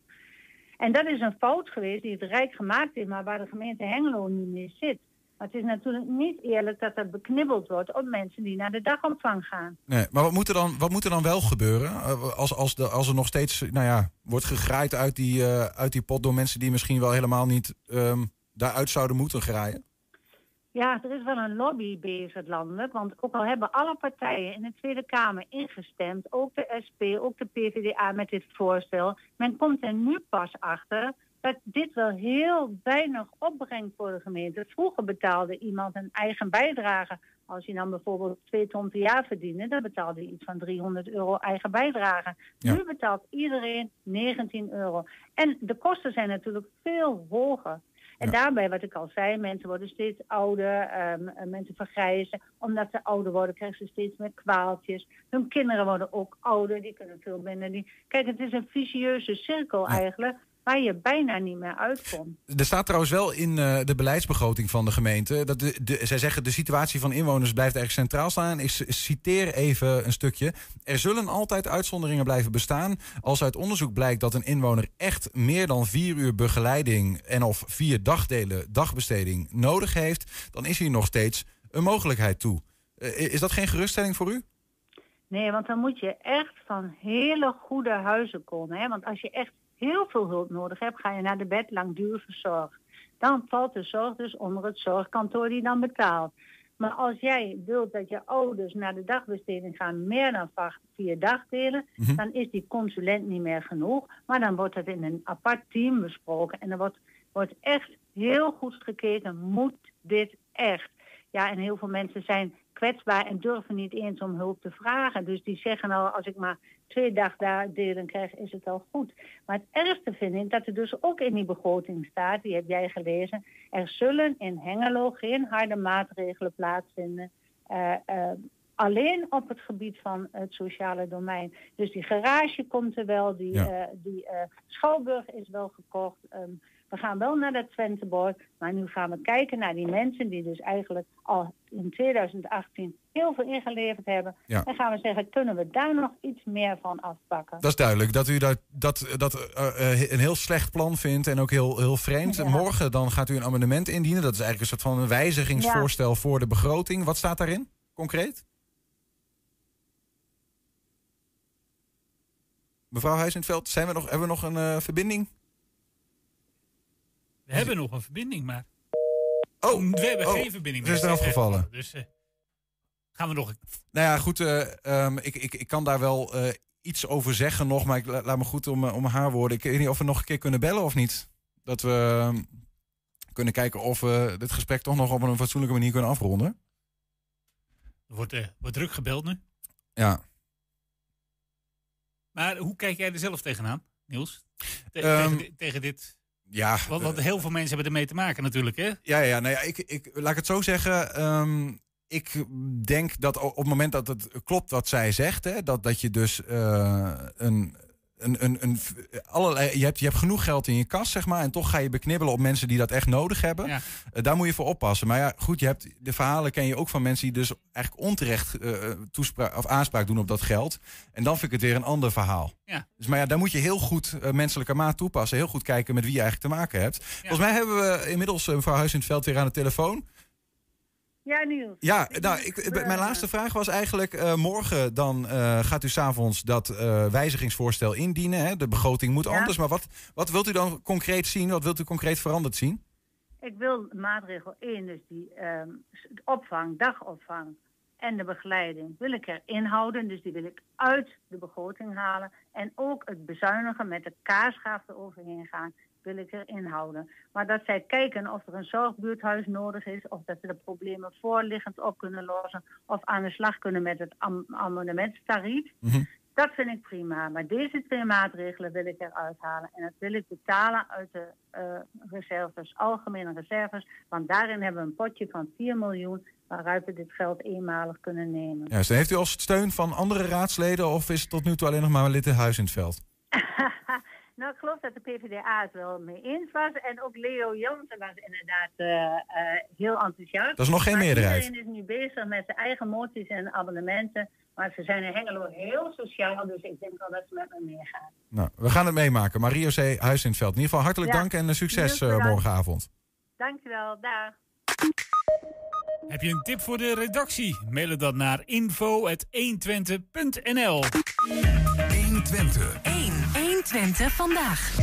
En dat is een fout geweest die het Rijk gemaakt heeft, maar waar de gemeente Hengelo niet meer zit. Maar het is natuurlijk niet eerlijk dat er beknibbeld wordt op mensen die naar de dagopvang gaan. Nee, maar wat moet er dan, wat moet er dan wel gebeuren? Als, als, de, als er nog steeds nou ja, wordt gegraaid uit die, uh, uit die pot door mensen die misschien wel helemaal niet um, daaruit zouden moeten graaien? Ja, er is wel een lobby bezig landelijk. Want ook al hebben alle partijen in de Tweede Kamer ingestemd, ook de SP, ook de PvdA met dit voorstel, men komt er nu pas achter dat dit wel heel weinig opbrengt voor de gemeente. Vroeger betaalde iemand een eigen bijdrage. Als je dan bijvoorbeeld twee ton per jaar verdiende, dan betaalde je iets van 300 euro eigen bijdrage. Ja. Nu betaalt iedereen 19 euro. En de kosten zijn natuurlijk veel hoger. En Ja. daarbij, wat ik al zei, mensen worden steeds ouder, ehm, mensen vergrijzen. Omdat ze ouder worden, krijgen ze steeds meer kwaaltjes. Hun kinderen worden ook ouder, die kunnen veel minder. Die... Kijk, het is een vicieuze cirkel eigenlijk, waar je bijna niet meer uitkomt. Er staat trouwens wel in eh, de beleidsbegroting van de gemeente. Dat de, de, zij zeggen de situatie van inwoners blijft erg centraal staan. Ik citeer even een stukje. Er zullen altijd uitzonderingen blijven bestaan. Als uit onderzoek blijkt dat een inwoner echt meer dan vier uur begeleiding en of vier dagdelen dagbesteding nodig heeft, dan is hier nog steeds een mogelijkheid toe. Eh, is dat geen geruststelling voor u? Nee, want dan moet je echt van hele goede huizen komen. Hè? Want als je echt heel veel hulp nodig hebt, ga je naar de bed langdurige zorg. Dan valt de zorg dus onder het zorgkantoor die dan betaalt. Maar als jij wilt dat je ouders naar de dagbesteding gaan meer dan vier dagdelen, Mhm. dan is die consulent niet meer genoeg. Maar dan wordt het in een apart team besproken. En er wordt, wordt echt heel goed gekeken, moet dit echt? Ja, en heel veel mensen zijn kwetsbaar en durven niet eens om hulp te vragen. Dus die zeggen al, als ik maar twee dagdelen krijg, is het al goed. Maar het ergste vind ik dat er dus ook in die begroting staat, die heb jij gelezen, er zullen in Hengelo geen harde maatregelen plaatsvinden. eh, eh, alleen op het gebied van het sociale domein. Dus die garage komt er wel, die, Ja. die eh, schouwburg is wel gekocht. ehm, we gaan wel naar dat Twentebord, maar nu gaan we kijken naar die mensen die dus eigenlijk al in 2018 heel veel ingeleverd hebben. Ja. Dan gaan we zeggen, kunnen we daar nog iets meer van afpakken? Dat is duidelijk. Dat u dat, dat, dat eh, eh, een heel slecht plan vindt en ook heel, heel vreemd. Ja. Morgen dan gaat u een amendement indienen. Dat is eigenlijk een soort van een wijzigingsvoorstel voor de begroting. Wat staat daarin, concreet? Mevrouw Huizenveld, zijn we nog, hebben we nog een eh, verbinding? We hebben nog een verbinding, maar... Oh, we hebben oh, geen verbinding ze is meer. eraf gevallen. Dus eh, gaan we nog... Nou ja, goed. eh, ehm, ik, ik, ik kan daar wel eh, iets over zeggen nog. Maar ik la- laat me goed om, eh, om haar woorden. Ik weet niet of we nog een keer kunnen bellen of niet. Dat we ehm, kunnen kijken of we dit gesprek toch nog op een fatsoenlijke manier kunnen afronden. Er wordt, eh, wordt druk gebeld nu. Ja. Maar hoe kijk jij er zelf tegenaan, Niels? Ehm, tegen dit... Ja, Want, want heel veel mensen hebben ermee te maken natuurlijk, hè? Ja, ja, nou ja, ik, ik, laat ik het zo zeggen. ehm, ik denk dat op het moment dat het klopt wat zij zegt, hè, dat, dat je dus eh, een. Een, een, een, allerlei, je, hebt, je hebt genoeg geld in je kas, zeg maar. En toch ga je beknibbelen op mensen die dat echt nodig hebben. Ja. Eh, daar moet je voor oppassen. Maar ja, goed, je hebt, de verhalen ken je ook van mensen die dus eigenlijk onterecht toespraak, of aanspraak doen op dat geld. En dan vind ik het weer een ander verhaal. Ja. Dus, maar ja, daar moet je heel goed eh, menselijke maat toepassen. Heel goed kijken met wie je eigenlijk te maken hebt. Volgens mij hebben we inmiddels mevrouw Huis in het Veld weer aan de telefoon. Ja, Niels. Ja, nou, ik, mijn laatste vraag was eigenlijk... eh, morgen dan eh, gaat u s'avonds dat eh, wijzigingsvoorstel indienen. Hè? De begroting moet Ja. anders. Maar wat, wat wilt u dan concreet zien? Wat wilt u concreet veranderd zien? Ik wil maatregel 1, dus die ehm, opvang, dagopvang en de begeleiding, wil ik erin houden. Dus die wil ik uit de begroting halen. En ook het bezuinigen met de kaarsgraaf eroverheen gaan, wil ik erin houden. Maar dat zij kijken of er een zorgbuurthuis nodig is, of dat ze de problemen voorliggend op kunnen lossen, of aan de slag kunnen met het am- amendementstarief. Dat vind ik prima. Maar deze twee maatregelen wil ik eruit halen. En dat wil ik betalen uit de eh, reserves, algemene reserves. Want daarin hebben we een potje van 4 miljoen waaruit we dit geld eenmalig kunnen nemen. Juist, en heeft u al steun van andere raadsleden... of is het tot nu toe alleen nog maar lid in Huis in het Veld? nou, ik geloof dat de PvdA het wel mee eens was. En ook Leo Jansen was inderdaad eh, eh, heel enthousiast. Dat is nog geen Maar meerderheid. Iedereen is nu bezig met zijn eigen moties en abonnementen. Maar ze zijn in Hengelo heel sociaal, dus ik denk wel dat ze met me meegaan. Nou, we gaan het meemaken. Mario C. Huis in het Veld. In ieder geval hartelijk Ja. dank en eh, succes bedankt. morgenavond. Dankjewel, dag. Heb je een tip voor de redactie? Mail het dan naar info.120.nl 120. 1. 120 vandaag.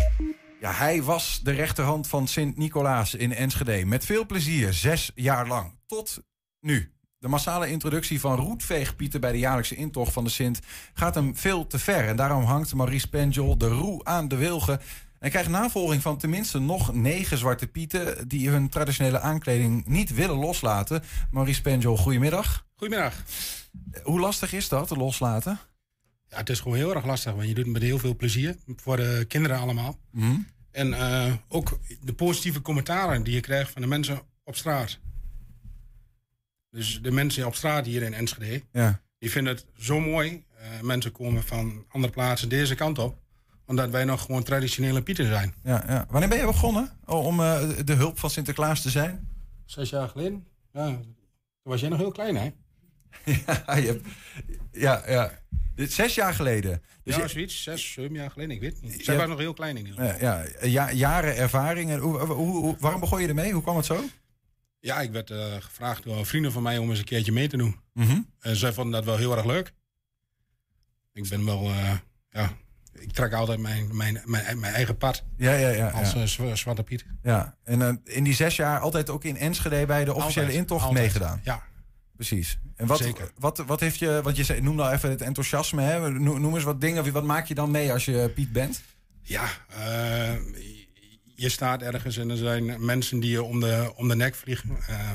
Ja, hij was de rechterhand van Sint-Nicolaas in Enschede. Met veel plezier, zes jaar lang. Tot nu. De massale introductie van roetveegpieten bij de jaarlijkse intocht van de Sint gaat hem veel te ver. En daarom hangt Maurice Penjol de roe aan de wilgen. En krijgt navolging van tenminste nog negen zwarte pieten... die hun traditionele aankleding niet willen loslaten. Maurice Penjol, goedemiddag. Goedemiddag. Hoe lastig is dat, loslaten? Ja, het is gewoon heel erg lastig, want je doet het met heel veel plezier. Voor de kinderen allemaal. Mhm. En eh, ook de positieve commentaren die je krijgt van de mensen op straat. Dus de mensen op straat hier in Enschede, Ja. die vinden het zo mooi. Eh, mensen komen van andere plaatsen deze kant op. Omdat wij nog gewoon traditionele pieten zijn. Ja, ja. Wanneer ben je begonnen oh, om eh, de hulp van Sinterklaas te zijn? Zes jaar geleden. Ja, toen was jij nog heel klein, hè? ja, je hebt- ja, ja. Dit zes jaar geleden. Dus ja, zoiets. Zes, zeven jaar geleden, ik weet het niet. Zij waren nog heel klein in ieder geval. ja, ja, ja, jaren ervaring. En hoe, hoe, hoe- waarom begon je ermee? Hoe kwam het zo? Ja, ik werd eh, gevraagd door vrienden van mij om eens een keertje mee te doen. Mhm. En zij vonden dat wel heel erg leuk. Ik ben wel, eh, ja, ik trek altijd mijn, mijn, mijn, mijn eigen pad. Ja, ja, ja. Als ja. eh, Zwa- Zwarte Piet. ja. En in die zes jaar altijd ook in Enschede bij de officiële Altijd, intocht altijd. meegedaan? Ja. Precies. En wat, Zeker. wat, wat heeft je, want je zei, noemde al even het enthousiasme, hè? Noem noem eens wat dingen. Wat maak je dan mee als je Piet bent? Ja, eh, je staat ergens en er zijn mensen die je om de, om de nek vliegen. Eh,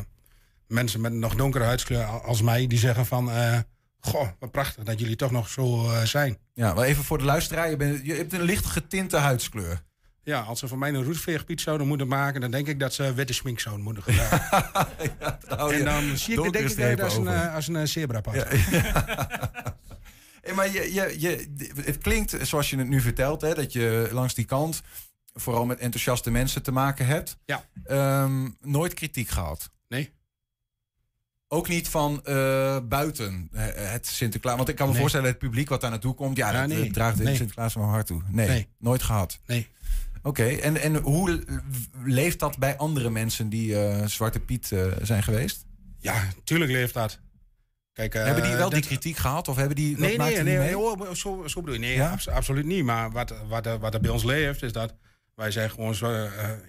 mensen met een nog donkere huidskleur als mij, die zeggen van... eh, goh, wat prachtig dat jullie toch nog zo eh, zijn. Ja, maar even voor de luisteraar. Je, bent, je hebt een licht getinte huidskleur. Ja, als ze voor mij een roetveegpiet zouden moeten maken... dan denk ik dat ze witte smink zouden moeten gebruiken. je en dan zie ik het denk ik als een, over. eh, als een eh, zebrapad. Hey, maar je, je, je, het klinkt zoals je het nu vertelt, hè, dat je langs die kant vooral met enthousiaste mensen te maken hebt. Ja. Ehm, nooit kritiek gehad. Nee. Ook niet van eh, buiten eh, het Sinterklaas. Want ik kan me Nee. voorstellen, het publiek wat daar naartoe komt, ja, Ja, dat nee. eh, draagt de Nee. Sinterklaas van hart toe. Nee. nooit gehad. Nee. Oké, en, en hoe leeft dat bij andere mensen die eh, Zwarte Piet eh, zijn geweest? Ja, tuurlijk leeft dat. Kijk, eh, hebben die wel die kritiek gehad? Of hebben die, Nee, nee, nee, mee? oh, zo, zo bedoel je. Nee, Ja? abs- absoluut niet. Maar wat, wat, wat er bij ons leeft, is dat wij zijn gewoon...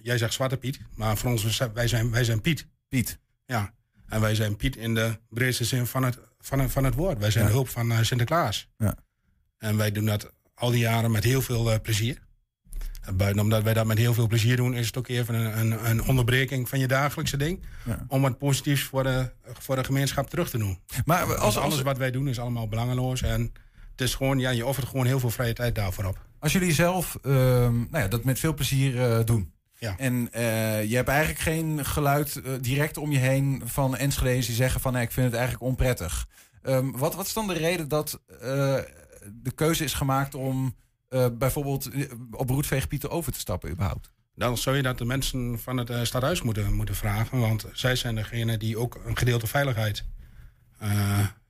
jij zegt Zwarte Piet, maar voor ons, wij zijn, wij zijn Piet. Piet. Ja, en wij zijn Piet in de breedste zin van het, van het, van het woord. Wij zijn Ja. de hulp van Sinterklaas. Ja. En wij doen dat al die jaren met heel veel plezier. En buiten omdat wij dat met heel veel plezier doen, is het ook even een, een, een onderbreking van je dagelijkse ding. Ja. Om wat positiefs voor de, voor de gemeenschap terug te doen. Maar als, alles wat wij doen is allemaal belangeloos. En het is gewoon, ja, je offert gewoon heel veel vrije tijd daarvoor op. Als jullie zelf ehm, nou ja, dat met veel plezier eh, doen. Ja. En eh, je hebt eigenlijk geen geluid eh, direct om je heen van Enschede's die zeggen van ik vind het eigenlijk onprettig. Ehm, wat, wat is dan de reden dat de keuze is gemaakt om eh, bijvoorbeeld eh, op roetveegpieten over te stappen überhaupt? Dan zou je dat de mensen van het eh, stadhuis moeten, moeten vragen. Want zij zijn degene die ook een gedeelte veiligheid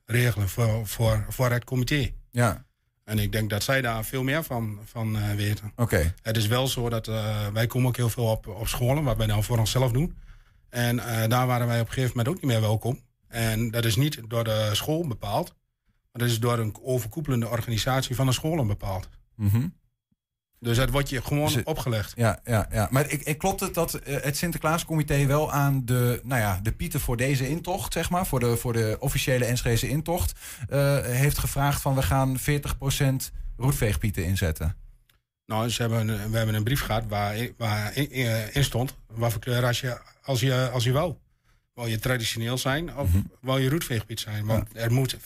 regelen voor, voor, voor het comité. Ja. En ik denk dat zij daar veel meer van, van weten. Oké. Het is wel zo dat wij komen ook heel veel op, op scholen, wat wij dan voor onszelf doen. En daar waren wij op een gegeven moment ook niet meer welkom. En dat is niet door de school bepaald, maar dat is door een overkoepelende organisatie van de scholen bepaald. Mhm. Dus dat wordt je gewoon Dus het- opgelegd. Ja, ja, ja. maar ik, ik klopt het dat eh, het Sinterklaascomité wel aan de, nou ja, de pieten voor deze intocht, zeg maar, voor de, voor de officiële Enschedese intocht, eh, heeft gevraagd van we gaan 40% roetveegpieten inzetten. Nou, ze hebben, een- we hebben een brief gehad waar, waar in, in- in stond wat voor kleur als je, als je, als je wou. Wou je traditioneel zijn of wou je roetveegpiet zijn? Want er moet 40%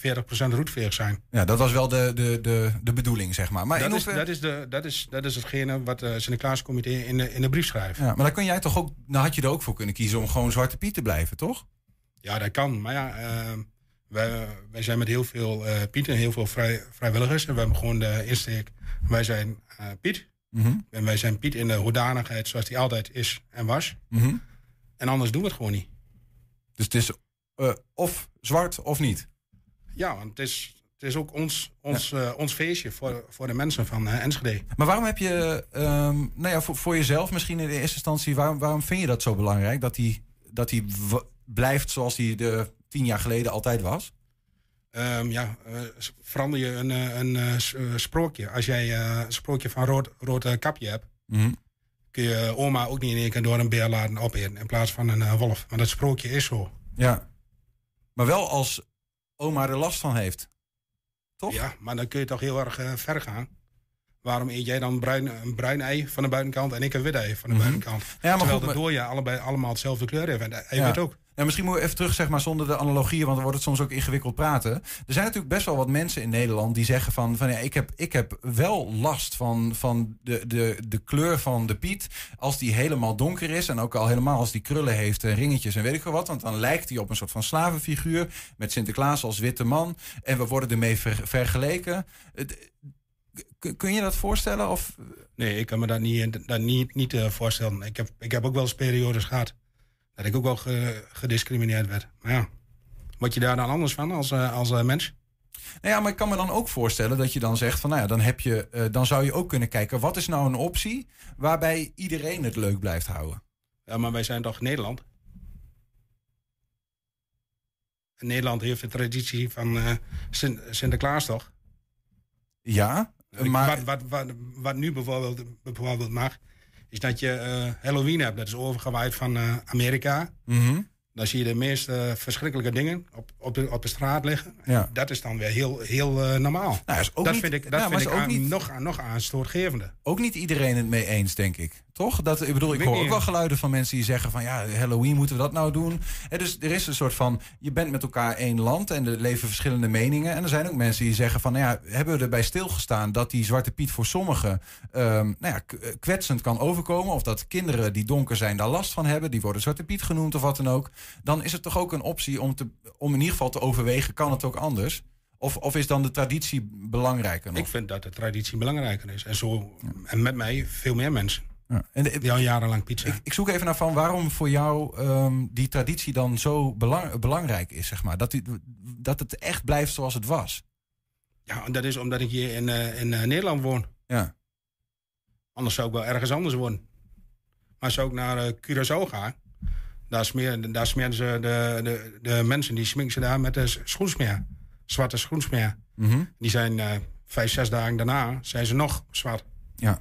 roetveeg zijn. Ja, dat was wel de, de, de, de bedoeling, zeg maar. maar in dat, is, dat, is de, dat, is, dat is hetgene wat het Sinterklaascomité in de, in de brief schrijft. Ja, maar daar kun jij toch ook, nou had je er ook voor kunnen kiezen om gewoon Zwarte Piet te blijven, toch? Ja, dat kan. Maar ja, eh, wij, wij zijn met heel veel eh Piet en heel veel vrij, vrijwilligers. En we hebben gewoon de insteek. Wij zijn eh, Piet. Mhm. En wij zijn Piet in de hoedanigheid zoals die altijd is en was. Mhm. En anders doen we het gewoon niet. Dus het is eh, of zwart of niet. Ja, want het is, het is ook ons, ons, eh, ons feestje voor, voor de mensen van eh, Enschede. Maar waarom heb je, ehm, nou ja, voor, voor jezelf misschien in de eerste instantie, waarom, waarom vind je dat zo belangrijk? Dat hij dat die blijft zoals hij de tien jaar geleden altijd was? Ehm, ja, verander je een, een sprookje. Als jij een sprookje van rood, rood kapje hebt, Mhm. Kun je oma ook niet in één keer door een beer laten opeten in plaats van een eh, wolf. Maar dat sprookje is zo. Ja. Maar wel als oma er last van heeft. Toch? Ja, maar dan kun je toch heel erg eh, ver gaan. Waarom eet jij dan bruin, een bruin ei van de buitenkant en ik een wit ei van de Mhm. buitenkant? Ja, maar Terwijl goed, maar- door je allebei allemaal hetzelfde kleur heeft. En ei Ja. ook. Ja, misschien moeten we even terug, zeg maar, zonder de analogieën, want dan wordt het soms ook ingewikkeld praten. Er zijn natuurlijk best wel wat mensen in Nederland die zeggen van, van ja, ik heb, ik heb wel last van, van de, de, de kleur van de Piet. Als die helemaal donker is en ook al helemaal als die krullen heeft en ringetjes en weet ik veel wat. Want dan lijkt hij op een soort van slavenfiguur met Sinterklaas als witte man. En we worden ermee ver- vergeleken. Kun- je dat voorstellen? Of Nee, ik kan me dat niet, dat niet, niet eh, voorstellen. Ik heb, ik heb ook wel eens periodes gehad dat ik ook wel ge- gediscrimineerd werd. Maar ja, word je daar dan anders van als, eh, als eh, mens? Nou ja, maar ik kan me dan ook voorstellen dat je dan zegt van, nou ja, dan heb je, dan zou je ook kunnen kijken, wat is nou een optie waarbij iedereen het leuk blijft houden? Ja, maar wij zijn toch Nederland? Nederland heeft de traditie van Sint- Sinterklaas toch? Ja, maar... Wat, wat, wat, wat nu bijvoorbeeld, bijvoorbeeld mag, is dat je eh, Halloween hebt. Dat is overgewaaid van eh, Amerika. Mhm. Dan zie je de meest eh, verschrikkelijke dingen op, op, de, op de straat liggen. Ja. Dat is dan weer heel, heel normaal. Nou, dat niet- vind ik, dat maar vind ik ook aan- niet- nog, nog aanstootgevende. Ook niet iedereen het mee eens, denk ik. Toch? Dat, ik bedoel, ik hoor ook wel geluiden van mensen die zeggen van ja, Halloween moeten we dat nou doen. Hè, dus er is een soort van, je bent met elkaar één land en er leven verschillende meningen. En er zijn ook mensen die zeggen van, nou ja, hebben we erbij stilgestaan dat die Zwarte Piet voor sommigen ehm, nou ja, eh, kwetsend kan overkomen. Of dat kinderen die donker zijn daar last van hebben. Die worden Zwarte Piet genoemd of wat dan ook. Dan is het toch ook een optie om, te, om in ieder geval te overwegen, kan het ook anders? Of, of is dan de traditie belangrijker nog? Ik vind dat de traditie belangrijker is. En, zo, en met mij veel meer mensen. Ja. En de- die al jarenlang pizza. Ik, ik zoek even naar van waarom voor jou ehm, die traditie dan zo belang- belangrijk is, zeg maar. Dat, die, dat het echt blijft zoals het was. Ja, en dat is omdat ik hier in, eh, in eh, Nederland woon. Ja. Anders zou ik wel ergens anders wonen. Maar als ik naar eh, Curaçao ga, daar, smeer, daar smeren ze de, de, de mensen die sminken ze daar met de schoensmeer. Zwarte schoensmeer. Mhm. Die zijn eh, vijf, zes dagen daarna zijn ze nog zwart. Ja.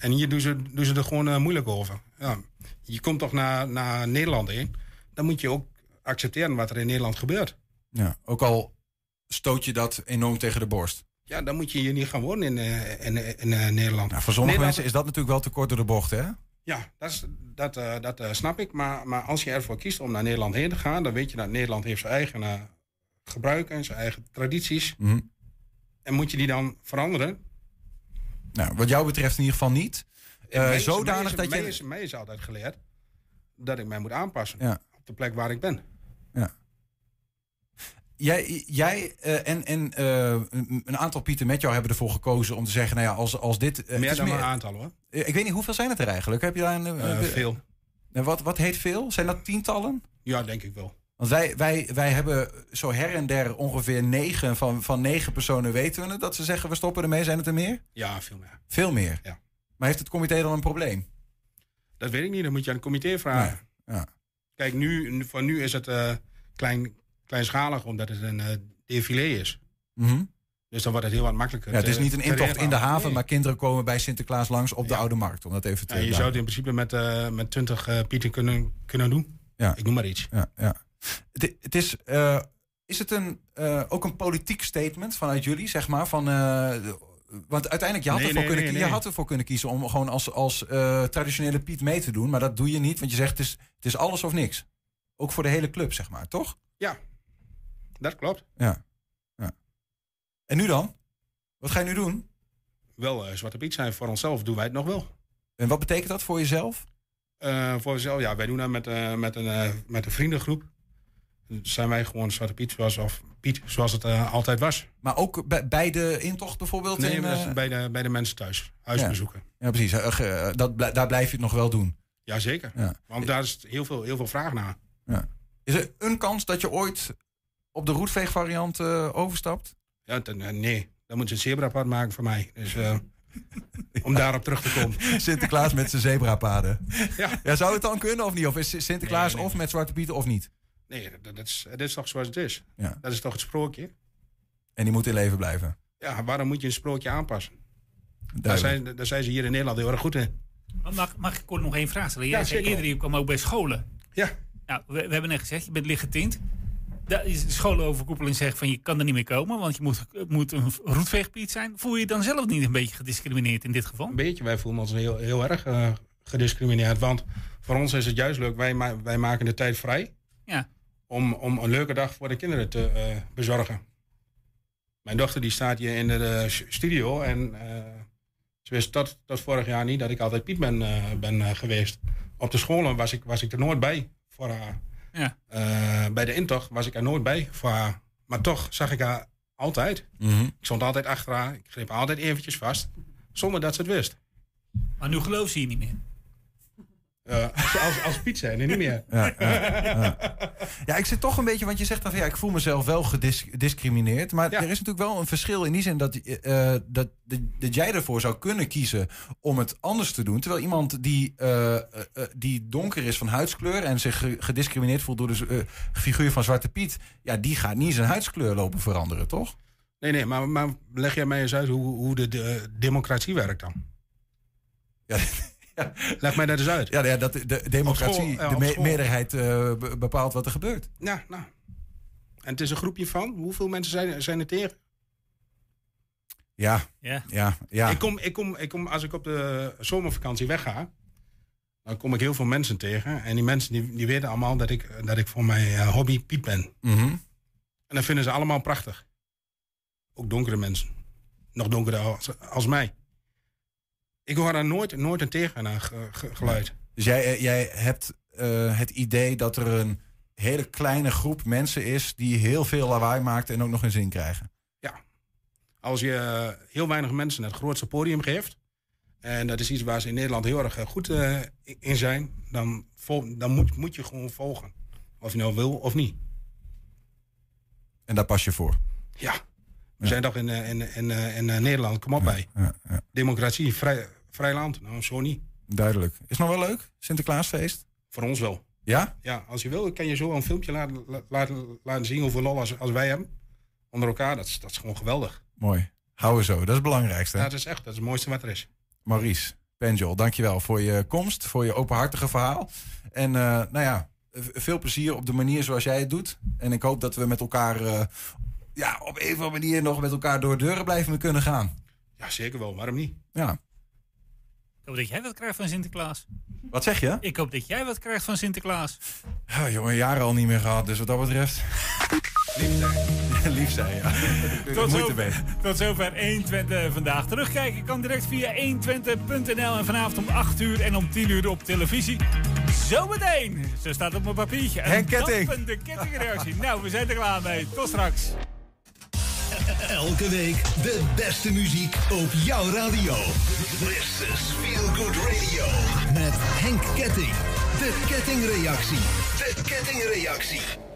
En hier doen ze, doen ze er gewoon eh, moeilijk over. Ja. Je komt toch naar, naar Nederland heen. Dan moet je ook accepteren wat er in Nederland gebeurt. Ja, ook al stoot je dat enorm tegen de borst. Ja, dan moet je hier niet gaan wonen in, eh, in, in, eh, Nederland. Nou, voor sommige Nederland- mensen is dat natuurlijk wel te kort door de bocht, hè? Ja, dat, is, dat, dat snap ik. Maar, maar als je ervoor kiest om naar Nederland heen te gaan... dan weet je dat Nederland heeft zijn eigen gebruiken, zijn eigen tradities. Mhm. En moet je die dan veranderen? Nou, wat jou betreft in ieder geval niet. Mij is- zodanig mij is, dat mij je... Is, mij is altijd geleerd dat ik mij moet aanpassen. Ja. Op de plek waar ik ben. Ja. Jij, jij eh, en, en eh, een aantal Pieten met jou hebben ervoor gekozen om te zeggen... nou ja, als, als dit... Meer dan een aantal hoor. Ik weet niet, hoeveel zijn het er eigenlijk? Heb je daar een... Veel. En wat, wat heet veel? Zijn dat tientallen? Ja, denk ik wel. Want wij, wij, wij hebben zo her en der ongeveer negen van, van negen personen weten we het, dat ze zeggen we stoppen ermee. Zijn het er meer? Ja, veel meer. Veel meer. Ja. Maar heeft het comité dan een probleem? Dat weet ik niet, dat moet je aan het comité vragen. Ja. Kijk, nu, voor nu is het eh, klein, kleinschalig, omdat het een eh défilé is. Mhm. Dus dan wordt het heel wat makkelijker. Ja, het is niet een intocht in de haven, Nee. maar kinderen komen bij Sinterklaas langs op de Oude Markt. Om dat even te Ja, je zou het in principe met, eh met 20 eh, pieten kunnen, kunnen doen. Ja. Ik noem maar iets. Ja, ja. Het, het is, eh, is het een, eh, ook een politiek statement vanuit jullie, zeg maar? Van, eh, want uiteindelijk, je had, Nee, ervoor nee, kunnen, nee, je had ervoor kunnen kiezen om gewoon als, als traditionele Piet mee te doen. Maar dat doe je niet, want je zegt het is, het is alles of niks. Ook voor de hele club, zeg maar, toch? Ja, dat klopt. Ja. ja. En nu dan? Wat ga je nu doen? Wel Zwarte Piet zijn voor onszelf doen wij het nog wel. En wat betekent dat voor jezelf? Voor onszelf, ja, wij doen dat met, eh, met, een, met een vriendengroep. Zijn wij gewoon Zwarte Piet zoals, of Piet zoals het eh, altijd was. Maar ook bij, bij de intocht bijvoorbeeld? Nee, in, eh, bij, de, bij de mensen thuis. Huisbezoeken. Ja, precies. Eh, dat, daar blijf je het nog wel doen. Jazeker. Ja. Want daar is heel veel, heel veel vraag naar. Ja. Is er een kans dat je ooit op de roetveegvariant overstapt? Ja, ten- nee, dan moet je een zebrapad maken voor mij. Dus om daarop terug te komen. Sinterklaas met zijn zebrapaden. Ja. ja, zou het dan kunnen of niet? Of is Sinterklaas Nee, nee, of met Zwarte Pieten of niet? Nee, dat, dat is, dat is toch zoals het is. Ja. Dat is toch het sprookje? En die moet in leven blijven. Ja, waarom moet je een sprookje aanpassen? Daar zijn, daar zijn ze hier in Nederland heel erg goed in. Mag, mag ik kort nog één vraag stellen? Jij Ja, zei zeker. eerder, je kwam ook bij scholen. Ja. Nou, we, we hebben net gezegd, je bent lichtgetint. Daar is de scholenoverkoepeling zegt van je kan er niet meer komen, want je moet, het moet een roetveegpiet zijn. Voel je je dan zelf niet een beetje gediscrimineerd in dit geval? Een beetje, wij voelen ons heel, heel erg eh, gediscrimineerd. Want voor ons is het juist leuk, wij, ma- wij maken de tijd vrij Ja. Om, om een leuke dag voor de kinderen te eh, bezorgen. Mijn dochter die staat hier in de eh, studio en eh, ze wist tot, tot vorig jaar niet dat ik altijd Piet ben, eh, ben eh, geweest. Op de scholen was ik, was ik er nooit bij voor haar. Ja. Eh, bij de intocht was ik er nooit bij voor haar. Maar toch zag ik haar altijd. Mhm. Ik stond altijd achter haar. Ik greep haar altijd eventjes vast. Zonder dat ze het wist. Maar nu geloof je je niet meer. Als, als Piet zijn, nee, niet meer. Ja, ja, ja. ja, ik zit toch een beetje, want je zegt dan van ja, ik voel mezelf wel gedis- gediscrimineerd. Maar er is natuurlijk wel een verschil in die zin dat, eh, dat, dat, dat jij ervoor zou kunnen kiezen om het anders te doen. Terwijl iemand die, eh, eh, die donker is van huidskleur en zich ge- gediscrimineerd voelt door de eh, figuur van Zwarte Piet, ja, die gaat niet zijn huidskleur lopen veranderen, toch? Nee, nee, maar, maar leg jij mij eens uit hoe, hoe de, de democratie werkt dan? Ja, Leg mij dat eens uit. Ja, ja dat de, de democratie, school, de op me- school. meerderheid eh, be- bepaalt wat er gebeurt. Ja, nou. En het is een groepje van? Hoeveel mensen zijn, zijn er tegen? Ja, Ja. ja, ja. Ik, kom, ik, kom, ik kom, als ik op de zomervakantie wegga, dan kom ik heel veel mensen tegen. En die mensen die, die weten allemaal dat ik, dat ik voor mijn eh, hobby piep ben. Mhm. En dat vinden ze allemaal prachtig. Ook donkere mensen. Nog donkerder als, als mij. Ik hoor daar nooit, nooit een tegengeluid. Dus jij, eh, jij hebt eh, het idee dat er een hele kleine groep mensen is die heel veel lawaai maakt en ook nog een zin krijgen. Als je eh, heel weinig mensen het grootste podium geeft. En dat is iets waar ze in Nederland heel erg eh, goed eh, in zijn. Dan, dan moet, moet je gewoon volgen. Of je nou wil of niet. En daar pas je voor. Ja. We zijn toch in, eh, in, in, eh, in, eh, Nederland, kom op bij. Democratie, vrij, vrij land. Nou, zo niet. Duidelijk. Is nog wel leuk? Sinterklaasfeest? Voor ons wel. Ja? Ja, als je wil, kan je zo een filmpje laten, la- laten, laten zien hoeveel lol als, als wij hebben. Onder elkaar, dat is, dat is gewoon geweldig. Mooi. Houden zo. Dat is het belangrijkste. Ja, dat is echt, dat is het mooiste wat er is. Maurice, Penjol, dankjewel voor je komst, voor je openhartige verhaal. En eh, nou ja, veel plezier op de manier zoals jij het doet. En ik hoop dat we met elkaar eh, ja, op een of andere manier nog met elkaar door deuren blijven kunnen gaan. Ja, zeker wel. Waarom niet? Ja. Ik hoop dat jij wat krijgt van Sinterklaas. Wat zeg je? Ik hoop dat jij wat krijgt van Sinterklaas. Ja, jongen, jaren al niet meer gehad, dus wat dat betreft. Lief zijn. Lief zijn, ja. Tot Moeite zover, mee. tot zover 120 vandaag. Terugkijken kan direct via 120.nl en vanavond om 8 uur en om 10 uur op televisie. Zometeen, zo staat op mijn papiertje. Een Henk Ketting. dampende kettingreactie. nou, we zijn er klaar mee. Tot straks. Elke week de beste muziek op jouw radio. This is Feel Good Radio. Met Henk Ketting. De kettingreactie. De kettingreactie.